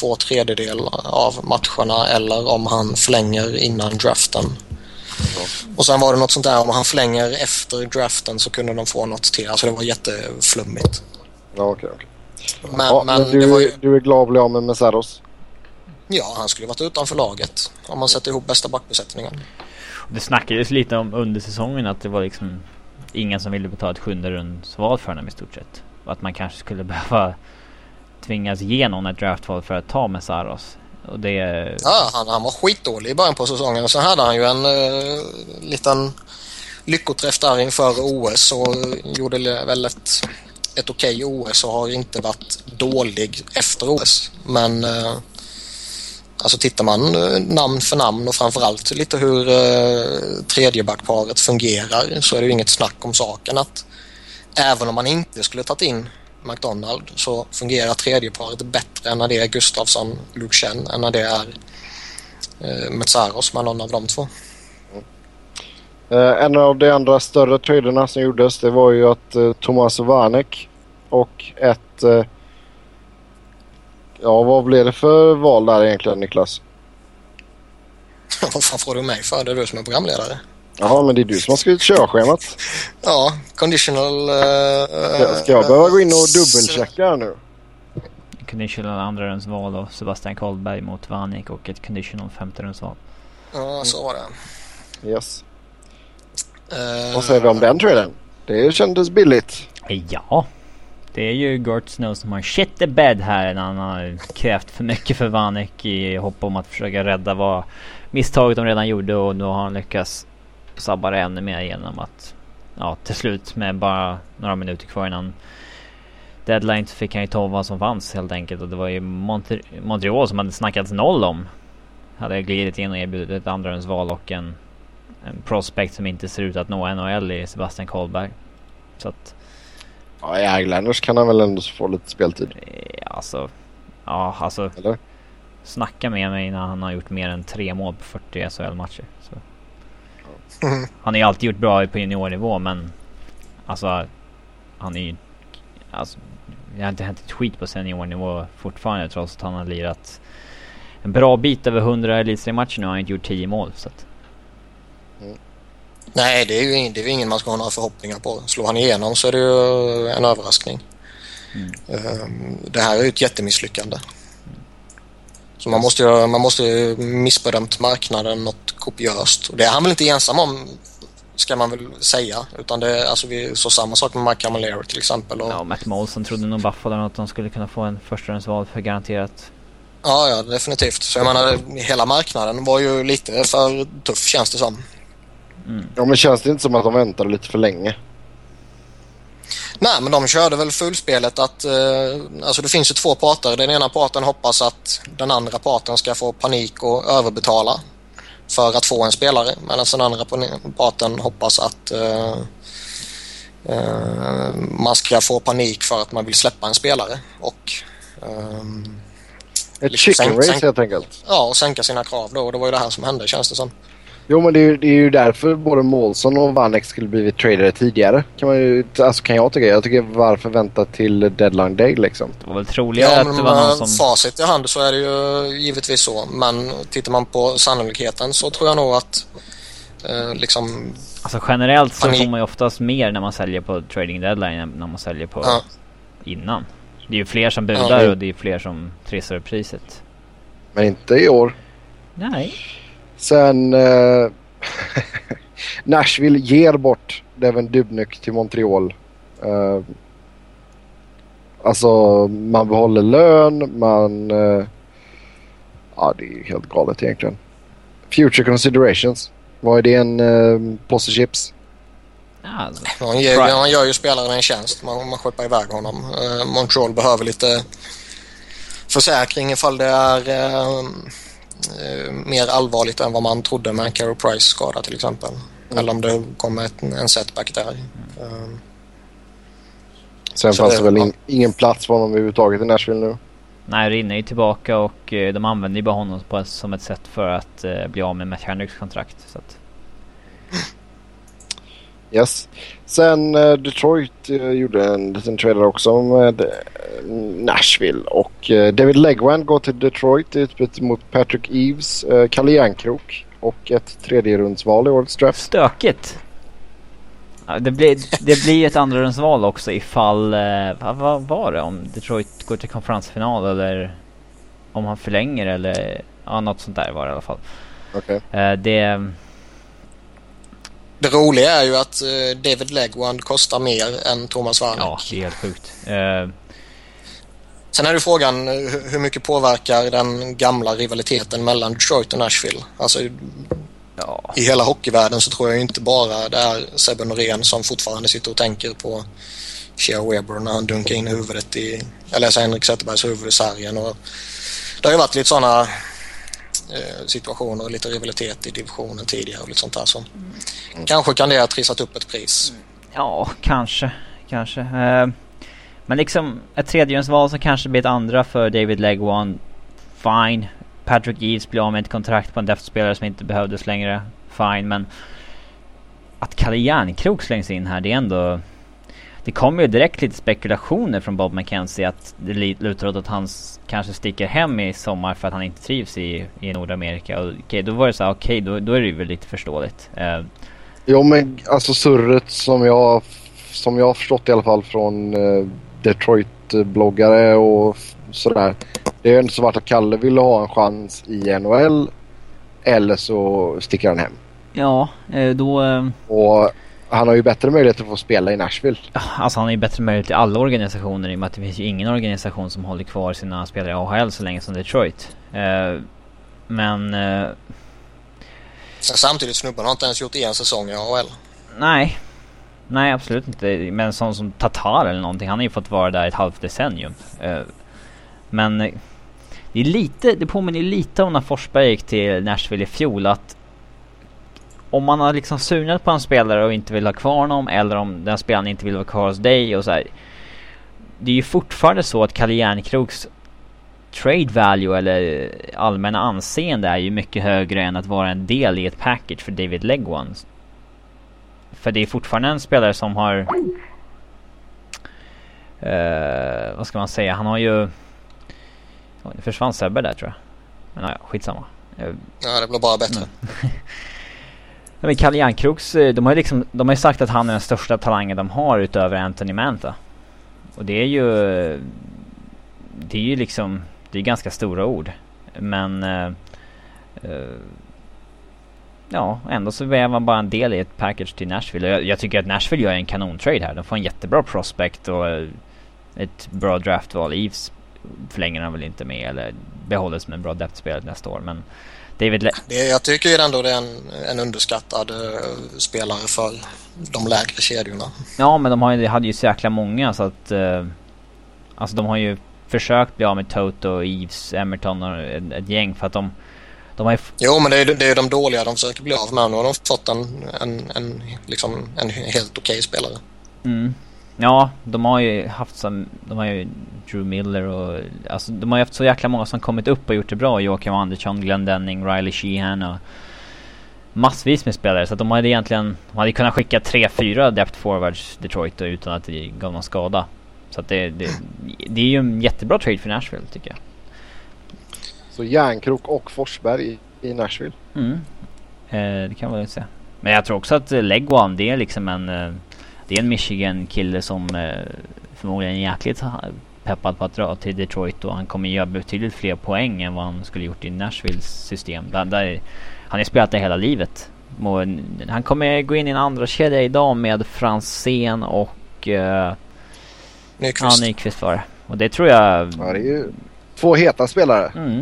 två tredjedel av matcherna eller om han förlänger innan draften. Och sen var det något sånt där om han förlänger efter draften så kunde de få något till. Alltså det var jätteflummigt. Ja, okej. Okay, okay. Men, ja, men, men du, ju... du, är glad att bli av med Mesaros? Ja, han skulle varit utanför laget om man sätter ihop bästa backbesättningen. Det snackades lite om under säsongen att det var liksom ingen som ville betala ett sjunde rundsval för honom i stort sett. Och att man kanske skulle behöva tvingas ge någon ett draftval för att ta Messaros. Och det... Ja, han, han var skitdålig i början på säsongen. Sen hade han ju en uh, liten lyckoträff där inför OS och gjorde väl ett, ett okej okay OS och har inte varit dålig efter OS. Men uh, Alltså tittar man eh, namn för namn och framförallt lite hur eh, tredjebackparet fungerar så är det ju inget snack om saken att även om man inte skulle tagit in McDonald så fungerar tredjeparet bättre än när det är Gustafsson, Luxen än när det är eh, Metsaros med någon av de två. Eh, en av de andra större traderna som gjordes det var ju att eh, Thomas Vanek och ett eh, Ja, vad blev det för val där egentligen Niklas? vad fan får du mig för? Det är du som är programledare. Jaha, men det är du som har skrivit körschemat. ja, conditional... Uh, ska jag behöva gå in och dubbelchecka här nu? Conditional andra rundsval av Sebastian Karlberg mot Vanik och ett conditional femte rundsval. Ja, så var det. Yes. Uh, Vad säger vi om den traden? Det kändes billigt. Ja. Det är ju Gert Snow som har shit the bed här när han har krävt för mycket för Vanek i hopp om att försöka rädda vad misstaget de redan gjorde och nu har han lyckats sabba det ännu mer genom att ja, till slut med bara några minuter kvar innan deadline så fick han ju ta vad som fanns helt enkelt och det var ju Monter Montreal som hade snackats noll om. Hade glidit in och erbjudit ett andrahandsval och en, en prospect som inte ser ut att nå NHL i Sebastian Karlberg. Så att... Ja, i Islanders kan han väl ändå få lite speltid? Ja, alltså... Ja, alltså... Eller? Snacka med mig när han har gjort mer än tre mål på 40 SHL-matcher. Mm. Han har ju alltid gjort bra på juniornivå men... Alltså... Han är ju... Alltså, det har inte hänt ett skit på seniornivå fortfarande trots att han har lirat en bra bit över 100 elitseriematcher nu har han inte gjort 10 mål. Så att... Nej, det är ju ingen, det är ingen man ska ha några förhoppningar på. Slår han igenom så är det ju en överraskning. Mm. Det här är ju ett jättemisslyckande. Så man måste ju man måste missbedömt marknaden något kopiöst. Och det är han väl inte ensam om ska man väl säga. Utan det, alltså vi såg samma sak med Mike Camilleri till exempel. Och... Ja, Matt Molson trodde nog Buffalo att de skulle kunna få en förstahandsval för garanterat. Ja, ja, definitivt. Så jag menar, hela marknaden var ju lite för tuff känns det som. Mm. Ja, men känns det inte som att de väntade lite för länge? Nej, men de körde väl fullspelet att eh, alltså det finns ju två parter. Den ena parten hoppas att den andra parten ska få panik och överbetala för att få en spelare medan den andra parten hoppas att eh, eh, man ska få panik för att man vill släppa en spelare och eh, ett liksom chicken race helt enkelt. Ja, och sänka sina krav då. Och det var ju det här som hände känns det som. Jo, men det är, det är ju därför både Målsson och Vanek skulle blivit tradade tidigare. Kan, man ju, alltså kan jag tycka. Jag tycker varför vänta till deadline day liksom? Det var väl troligare ja, att det var någon som... facit i hand så är det ju givetvis så. Men tittar man på sannolikheten så tror jag nog att eh, liksom... Alltså generellt så får man ju oftast mer när man säljer på trading deadline än när man säljer på ja. innan. Det är ju fler som budar ja. och det är fler som trissar upp priset. Men inte i år. Nej. Sen eh, Nashville ger bort Devin Dubnyk till Montreal. Eh, alltså man behåller lön, man... Eh, ja det är helt galet egentligen. Future considerations. Vad är det en eh, påse chips? Alltså, man, ger, man gör ju spelaren en tjänst. Man, man skeppar iväg honom. Uh, Montreal behöver lite försäkring ifall det är uh, mer allvarligt än vad man trodde med en Carey Price skada till exempel. Mm. Eller om det kommer ett, en setback där. Uh, Sen fanns det väl in, ingen plats för honom överhuvudtaget i Nashville nu? Nej, Rinne är tillbaka och de använder ju bara honom på, som ett sätt för att bli av med Matt Hendricks kontrakt. Så att... Yes. Sen uh, Detroit uh, gjorde en liten trailer också med uh, Nashville och David Legwand går till Detroit i utbyte mot Patrick Eves, uh, Kalle Järnkrok och ett tredje rundsval i årets draft. Stökigt! Ja, det, blir, det blir ett andra rundsval också ifall, vad, vad var det? Om Detroit går till konferensfinal eller om han förlänger eller ja, något sånt där var det i alla fall. Okej. Okay. det det roliga är ju att uh, David Legwand kostar mer än Thomas Warneck. Ja, det är helt sjukt. Uh... Sen är det frågan eh, hur mycket påverkar den gamla rivaliteten mellan Detroit och Nashville? Alltså, ja. I hela hockeyvärlden så tror jag inte bara det är Sebbe Norén som fortfarande sitter och tänker på Shea Weber när han dunkar in huvudet i, eller alltså Henrik Zetterbergs huvud i sargen. Och det har ju varit lite sådana Eh, Eh, situationer och lite rivalitet i divisionen tidigare och lite sånt där. som mm. Kanske kan det ha trissat upp ett pris. Ja, kanske. Kanske. Eh, men liksom ett tredjehundsval som kanske blir ett andra för David Legwan. Fine. Patrick Eves blir av med ett kontrakt på en deftspelare som inte behövdes längre. Fine, men att Kalle Järnkrok slängs in här, det är ändå det kommer ju direkt lite spekulationer från Bob McKenzie att det lutar åt att han kanske sticker hem i sommar för att han inte trivs i, i Nordamerika. Okej, okay, då var det så okej, okay, då, då är det väl lite förståeligt. Uh, jo, men alltså surret som jag, som jag har förstått i alla fall från uh, Detroit-bloggare och sådär. Det är inte så vart att Kalle ville ha en chans i NHL eller så sticker han hem. Ja, eh, då... Och han har ju bättre möjlighet att få spela i Nashville. Alltså han har ju bättre möjlighet i alla organisationer i och med att det finns ju ingen organisation som håller kvar sina spelare i AHL så länge som Detroit. Uh, men... Uh, Samtidigt snubben har inte ens gjort en säsong i AHL. Nej. Nej absolut inte. Men sån som Tatar eller någonting, han har ju fått vara där ett halvt decennium. Uh, men det är lite, det påminner lite om när Forsberg gick till Nashville i fjol att om man har liksom sunat på en spelare och inte vill ha kvar honom eller om den spelaren inte vill vara kvar hos dig och så här, Det är ju fortfarande så att Kalle Järnkroks trade value eller allmänna anseende är ju mycket högre än att vara en del i ett package för David Legwan. För det är fortfarande en spelare som har... Uh, vad ska man säga? Han har ju... Det försvann Sebbe där tror jag. Men ja, skitsamma. Ja, det blir bara bättre. Ja, men Kalle Järnkroks, eh, de har ju liksom, de har sagt att han är den största talangen de har utöver Anthony Manta. Och det är ju... Det är ju liksom, det är ganska stora ord. Men... Uh, ja, ändå så är man bara en del i ett package till Nashville. Jag, jag tycker att Nashville gör en kanontrade här. De får en jättebra prospect och ett bra draftval. Eves förlänger han väl inte med eller behåller som en bra depth nästa år. Men David Le det, jag tycker ändå det är en, en underskattad uh, spelare för de lägre kedjorna. Ja, men de har ju, hade ju så jäkla många så att... Uh, alltså de har ju försökt bli av med Toto, Eves, Emerton och ett, ett gäng för att de... De har ju jo, men det är, det är de dåliga de försöker bli av med. Nu har de fått en, en, en, liksom, en helt okej okay spelare. Mm. Ja, de har ju haft som, de har ju Drew Miller och, alltså de har ju haft så jäkla många som kommit upp och gjort det bra. Joakim Andersson, Glenn Denning, Riley Sheehan och massvis med spelare. Så att de hade egentligen, de hade kunnat skicka tre, fyra depth forwards Detroit då, utan att det gav någon skada. Så att det, det, det är ju en jättebra trade för Nashville tycker jag. Så Järnkrok och Forsberg i, i Nashville? Mm. Eh, det kan man väl säga. Men jag tror också att Legwan, det är liksom en eh, det är en Michigan-kille som eh, förmodligen är jäkligt peppad på att dra till Detroit och han kommer göra betydligt fler poäng än vad han skulle gjort i Nashvilles system. Där, där, han har spelat det hela livet. Och han kommer gå in i en andra kedja idag med Franzén och uh, Nyqvist. Ja, Nyqvist var det. Och det tror jag... Ja, det är ju två heta spelare. Mm.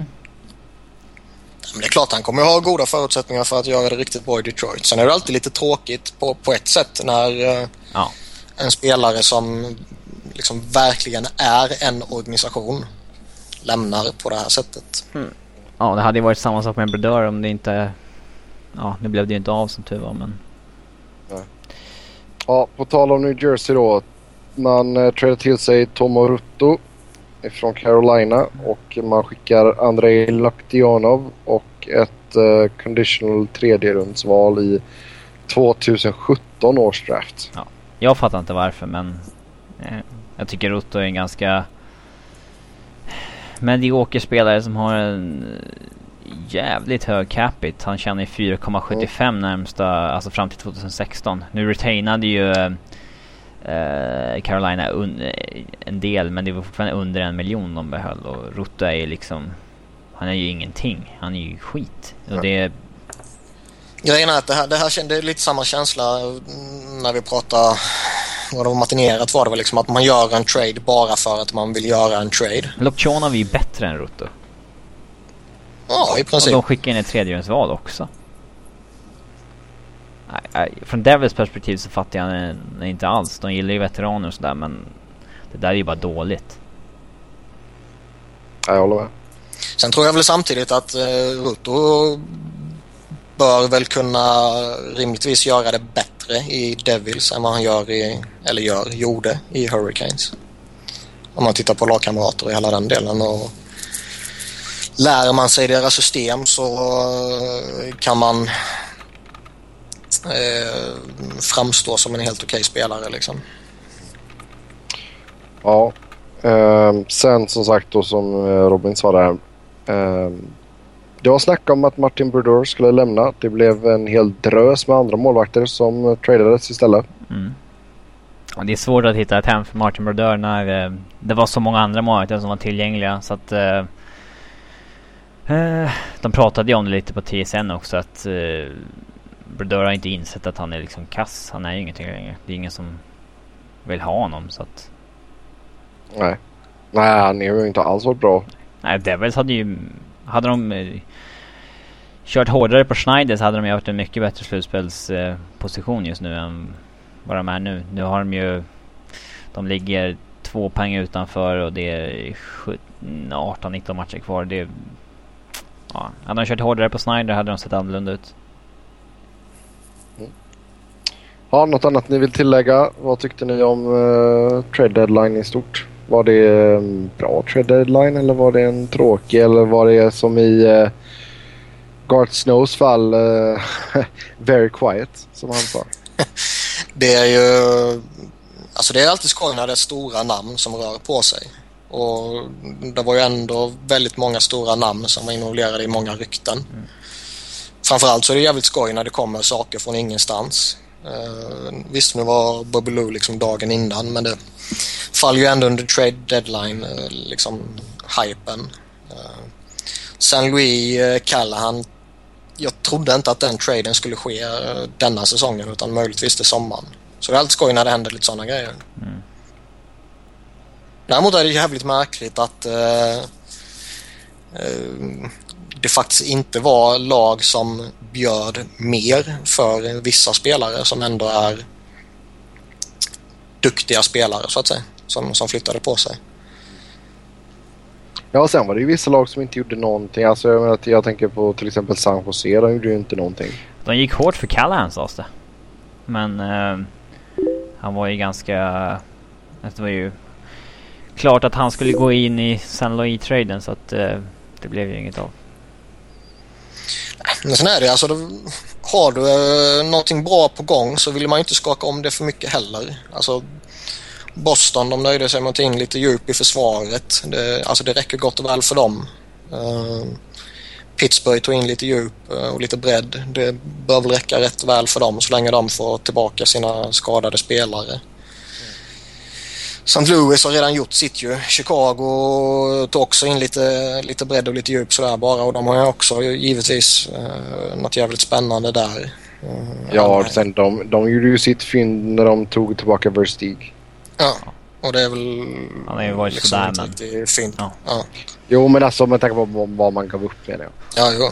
Men det är klart han kommer ha goda förutsättningar för att göra det riktigt bra i Detroit. Sen är det alltid lite tråkigt på, på ett sätt när uh, ja. en spelare som liksom verkligen är en organisation lämnar på det här sättet. Mm. Ja, det hade ju varit samma sak med en Brodeur om det inte... Ja, nu blev det ju inte av som tur var men... Ja, ja på tal om New Jersey då. Man eh, trädde till sig Tomo Rutto från Carolina och man skickar Andrei Laktionov och ett eh, conditional tredjerumsval i 2017 års draft. Ja, jag fattar inte varför men eh, jag tycker Rutto är en ganska medioker spelare som har en jävligt hög capita. Han tjänar 4,75 mm. närmsta, alltså fram till 2016. Nu retainade ju uh, Carolina en del men det var fortfarande under en miljon de behöll och Rutto är ju liksom han är ju ingenting. Han är ju skit. Och det Grejen är att det här, det här är lite samma känsla när vi pratar vad det var matinerat var det väl liksom att man gör en trade bara för att man vill göra en trade. Loktionov är ju bättre än Rutto. Ja, i princip. Och de skickar in ett tredjedelsval också. Nej, nej, från Devils perspektiv så fattar jag det inte alls. De gillar ju veteraner och sådär men det där är ju bara dåligt. Jag håller med. Sen tror jag väl samtidigt att eh, Rutto bör väl kunna rimligtvis göra det bättre i Devils än vad han gör i, eller gör, gjorde i Hurricanes. Om man tittar på lagkamrater och hela den delen. Och lär man sig deras system så eh, kan man eh, framstå som en helt okej okay spelare liksom. Ja. Eh, sen som sagt då som eh, Robin sa där. Eh, det var snack om att Martin Brodeur skulle lämna. Det blev en hel drös med andra målvakter som uh, tradades istället. Mm. Och det är svårt att hitta ett hem för Martin Brodeur när uh, det var så många andra målvakter som var tillgängliga. Så att... Uh, de pratade ju om det lite på TSN också att Brodeur har inte insett att han är liksom kass. Han är ju ingenting längre. Det är ingen som vill ha honom så att... Nej. Nej, han är ju inte alls varit bra. Nej, Devils hade ju... Hade de eh, kört hårdare på Schneider så hade de ju haft en mycket bättre slutspelsposition just nu än vad de är nu. Nu har de ju... De ligger två poäng utanför och det är 18-19 matcher kvar. Det är, ja, hade de kört hårdare på Snyder hade de sett annorlunda ut. Mm. Ja, något annat ni vill tillägga? Vad tyckte ni om uh, trade deadline i stort? Var det en bra trade deadline eller var det en tråkig eller var det som i uh, Garth Snows fall uh, very quiet som han sa? det är ju Alltså det är alltid skoj när det är stora namn som rör på sig. Och det var ju ändå väldigt många stora namn som var involverade i många rykten. Mm. Framförallt så är det jävligt skoj när det kommer saker från ingenstans. Uh, visst, nu var Bobby Lou liksom dagen innan men det faller ju ändå under trade deadline, uh, liksom hypen. Uh, San Louis uh, Callahan, jag trodde inte att den traden skulle ske uh, denna säsongen utan möjligtvis till sommaren. Så det är alltid skoj när det händer lite sådana grejer. Mm. Däremot är det jävligt märkligt att eh, eh, det faktiskt inte var lag som bjöd mer för vissa spelare som ändå är duktiga spelare så att säga. Som, som flyttade på sig. Ja, sen var det ju vissa lag som inte gjorde någonting. Alltså, jag, menar, jag tänker på till exempel San Jose. De gjorde ju inte någonting. De gick hårt för Callahan sades det. Men eh, han var ju ganska... Det var ju klart att han skulle gå in i San Louis-traden så att eh, det blev ju inget av. Men sen är det alltså, då, har du eh, någonting bra på gång så vill man ju inte skaka om det för mycket heller. Alltså Boston de nöjde sig med att ta in lite djup i försvaret. Det, alltså det räcker gott och väl för dem. Uh, Pittsburgh tog in lite djup eh, och lite bredd. Det bör väl räcka rätt väl för dem så länge de får tillbaka sina skadade spelare. St. Louis har redan gjort sitt ju. Chicago tog också in lite, lite bredd och lite djup sådär bara och de har ju också givetvis eh, något jävligt spännande där. Eh, ja, sen de, de gjorde ju sitt fynd när de tog tillbaka Verstig. Ja, och det är väl... Han har ju varit liksom sådär men... Fynd. Ja. ja. Jo, men alltså med tanke på vad man gav upp med det. Ja, jo.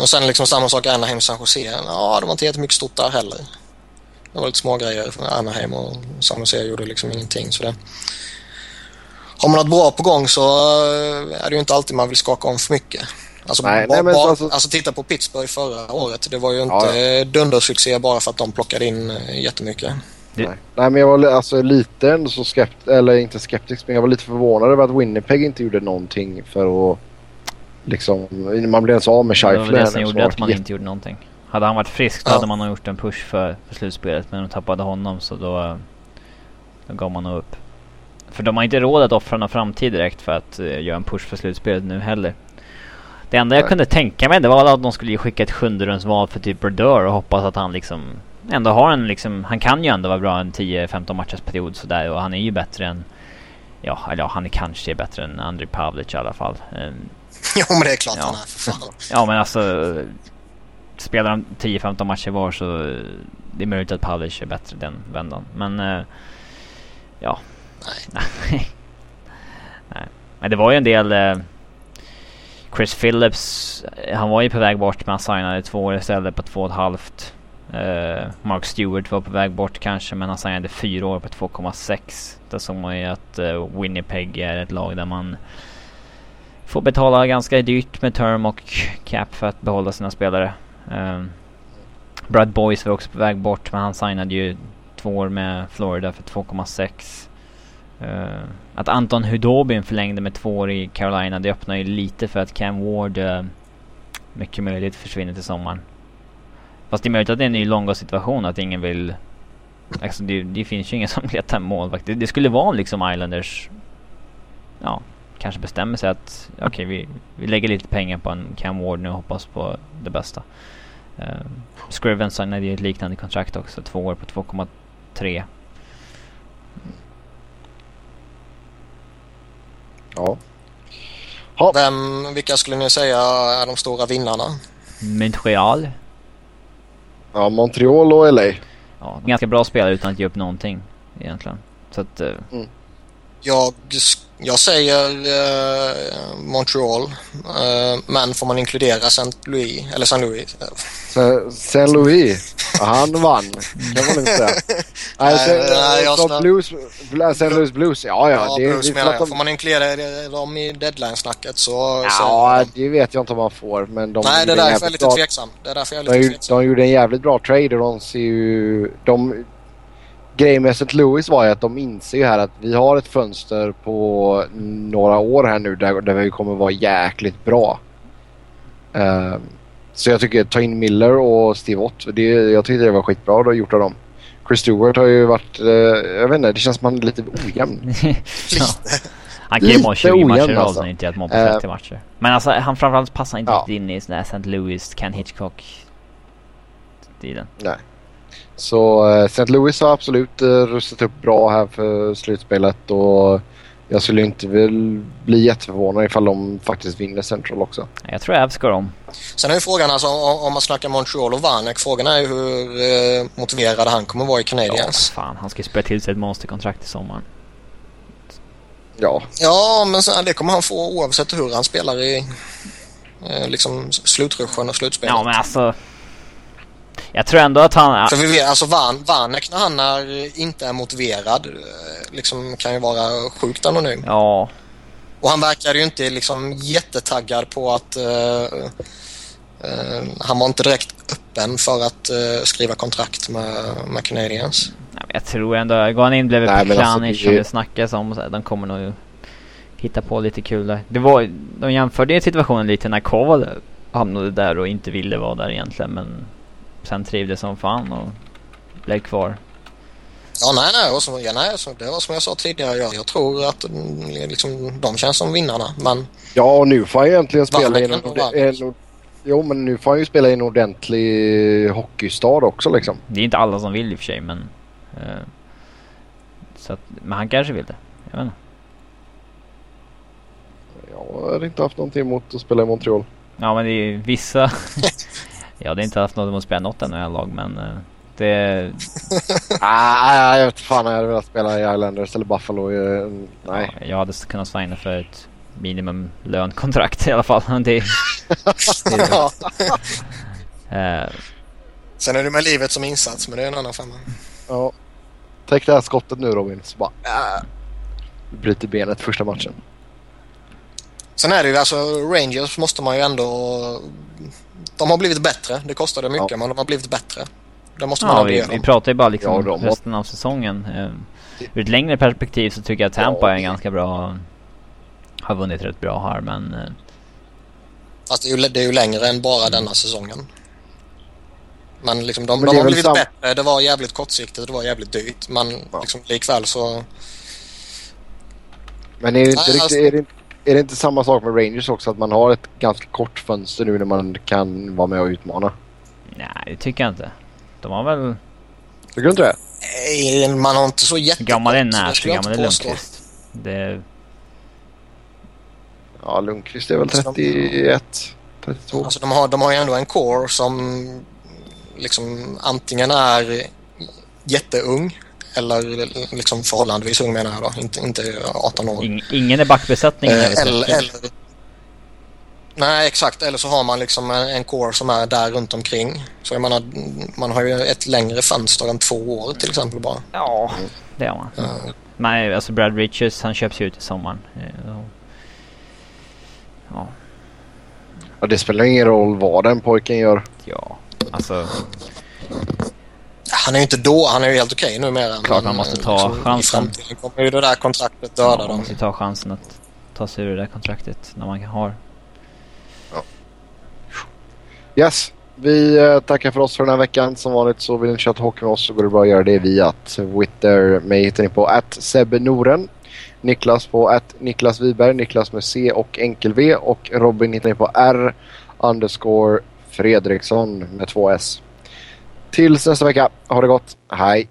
Och sen liksom samma sak Anaheim San Jose. Ja, det var inte jättemycket stort där heller. Det var lite små grejer från Anaheim och San Jose gjorde liksom ingenting. Så det... Har man något bra på gång så eh, är det ju inte alltid man vill skaka om för mycket. Alltså, nej, bara, nej, alltså... alltså titta på Pittsburgh förra året. Det var ju inte ja. dundersuccé bara för att de plockade in eh, Nej. Nej, men jag var alltså, lite ändå så skeptisk, eller inte skeptisk, men jag var lite förvånad över att Winnipeg inte gjorde någonting för att liksom, man blev ens av med Scheifler. Det var det som gjorde att man inte gjorde någonting. Hade han varit frisk då ja. hade man nog gjort en push för, för slutspelet, men de tappade honom så då, då gav man nog upp. För de har inte råd att offra någon framtid direkt för att uh, göra en push för slutspelet nu heller. Det enda Nej. jag kunde tänka mig det var att de skulle skicka ett sjunderumsval för typ Brodeur och hoppas att han liksom ändå har en liksom, han kan ju ändå vara bra en 10-15 matchers period sådär och han är ju bättre än, ja, eller ja, han är kanske bättre än Andrei Pavlic i alla fall. Um, jo men det är klart ja. han är för fan. Ja men alltså, spelar de 10-15 matcher var så det är möjligt att Pavlic är bättre den vändan. Men, uh, ja. Nej. Nej. Men det var ju en del uh, Chris Phillips, han var ju på väg bort men han signade två år istället på två och ett halvt. Uh, Mark Stewart var på väg bort kanske men alltså han signade fyra år på 2,6. Där såg man ju att uh, Winnipeg är ett lag där man får betala ganska dyrt med term och cap för att behålla sina spelare. Uh, Brad Boyce var också på väg bort men han signade ju två år med Florida för 2,6. Uh, att Anton Hudobin förlängde med två år i Carolina det öppnar ju lite för att Cam Ward uh, mycket möjligt försvinner till sommaren. Fast det är möjligt att det är en ny långa situation att ingen vill... Alltså det, det finns ju ingen som letar målvakt. Det, det skulle vara om liksom Islanders... Ja, kanske bestämmer sig att okej okay, vi, vi lägger lite pengar på en Cam Ward nu och hoppas på det bästa. Uh, Scriven signade ju ett liknande kontrakt också, två år på 2,3. Ja. Ha. Vem, vilka skulle ni säga är de stora vinnarna? Montreal. Ja, Montreal och LA. Ja, ganska bra spelare utan att ge upp någonting egentligen. Så att... Uh... Mm. Jag, jag säger uh, Montreal. Uh, men får man inkludera St. Louis, eller St. Louis? St. Louis? han vann. Det var inte säga. Nej, nej, jag Blues, St. Louis Blues. Ja, ja. ja det, blues det, jag. Får man inkludera dem i deadline-snacket så... Ja, så, det vet jag inte om man får. Men de nej, det är därför jag är lite tveksam. Det är därför jag är lite de, tveksam. De gjorde en jävligt bra trade och de ser ju... De, grejen med St. Louis var ju att de inser ju här att vi har ett fönster på några år här nu där, där vi kommer vara jäkligt bra. Uh, så jag tycker ta in Miller och Steve Ott. Det, jag tyckte det var skitbra då, gjort av dem. Chris Stewart har ju varit, uh, jag vet inte, det känns som han är lite ojämn. ja. Han kan ju må 20 matcher i rad alltså. inte att må på 30 uh, matcher. Men alltså han framförallt passar inte ja. in i sån där St. Louis, Ken Hitchcock-stilen. Nej. Så eh, St. Louis har absolut eh, rustat upp bra här för slutspelet och jag skulle inte bli jätteförvånad ifall de faktiskt vinner Central också. Jag tror Avs går om. Sen är ju frågan alltså om man snackar Montreal och Vanek. Frågan är ju hur eh, motiverad han kommer vara i Canadiens. Ja, fan. Han ska ju spela till sig ett monsterkontrakt i sommar. Ja. Ja, men sen, det kommer han få oavsett hur han spelar i eh, liksom slutruschen och slutspelet. Ja, men alltså jag tror ändå att han... För vi vet, alltså Van, Vanek när han är, inte är motiverad eh, liksom kan ju vara sjukt anonym. Ja. Och han verkar ju inte liksom jättetaggad på att... Uh, uh, han var inte direkt öppen för att uh, skriva kontrakt med, med Canadiens. Nej, jag tror ändå... Går han in blev det Pjanic alltså, som det snackas om. Så de kommer nog hitta på lite kul där. Det var, de jämförde situationen lite när Koval hamnade där och inte ville vara där egentligen. Men sen trivdes som fan och blev kvar. Ja, nej, nej. Och så, ja, nej så det var som jag sa tidigare. Jag, jag tror att mm, liksom, de känns som vinnarna. Men... Ja, och nu får han egentligen spela i en, Jo, men nu får han ju spela i en ordentlig hockeystad också liksom. Det är inte alla som vill i och för sig, men... Uh, så att, men han kanske vill det. Jag vet inte. Jag har inte haft någonting emot att spela i Montreal. Ja, men det är ju vissa... Jag hade inte haft något emot att spela något NHL-lag men uh, det... ah, jag vet fan om jag hade velat spela i Islanders eller Buffalo. Uh, nej. Ja, jag hade kunnat signa för ett minimum lönkontrakt i alla fall. det, det uh, Sen är det med livet som insats, men det är en annan femma. Ja. Tänk det här skottet nu Robin. Så bara... Äh, bryter benet första matchen. Sen är det ju alltså Rangers måste man ju ändå de har blivit bättre. Det kostade mycket ja. men de har blivit bättre. Det måste man ja, vi, vi pratar ju bara liksom ja, resten av säsongen. Uh, ur ett längre perspektiv så tycker jag att Tampa ja, är ganska bra. Har vunnit rätt bra här men... Uh, Fast det är, ju, det är ju längre än bara denna säsongen. Men liksom de, men de har blivit sam... bättre. Det var jävligt kortsiktigt. Det var jävligt dyrt. Men ja. liksom likväl så... Men är det inte, Nej, riktigt, alltså... är det inte är det inte samma sak med Rangers också? Att man har ett ganska kort fönster nu när man kan vara med och utmana? Nej, det tycker jag inte. De har väl... Tycker du inte det? Nej, man har inte så jättekort. Gammal är Nash och gammal är Lundqvist. Det... Ja, Lundqvist är väl 31, 32. Alltså de har, de har ju ändå en core som liksom antingen är jätteung eller liksom förhållandevis ung menar jag då, inte, inte 18 år. In, ingen är backbesättningen? Eh, eller, eller, nej, exakt. Eller så har man liksom en, en core som är där runt omkring. Så jag menar, man har ju ett längre fönster än två år till exempel bara. Ja, det har man. Uh, Nej, alltså Brad Richards han köps ju ut i sommaren. Ja. ja. Det spelar ingen roll vad den pojken gör. Ja, alltså han är ju inte då, han är ju helt okej okay numera. Klart man måste ta liksom, chansen. I framtiden kommer ju det där kontraktet döda ja, dem. Man måste ta chansen att ta sig ur det där kontraktet när man har. Ja. Yes. Vi eh, tackar för oss för den här veckan. Som vanligt så vill ni köra hockey med oss så går det bra att göra det via Twitter. Mig hittar ni på att Noren. Niklas på att Niklas Wiberg, Niklas med C och enkel V och Robin hittar ni på R underscore Fredriksson med två S. Tills nästa vecka. Ha det gott. Hej!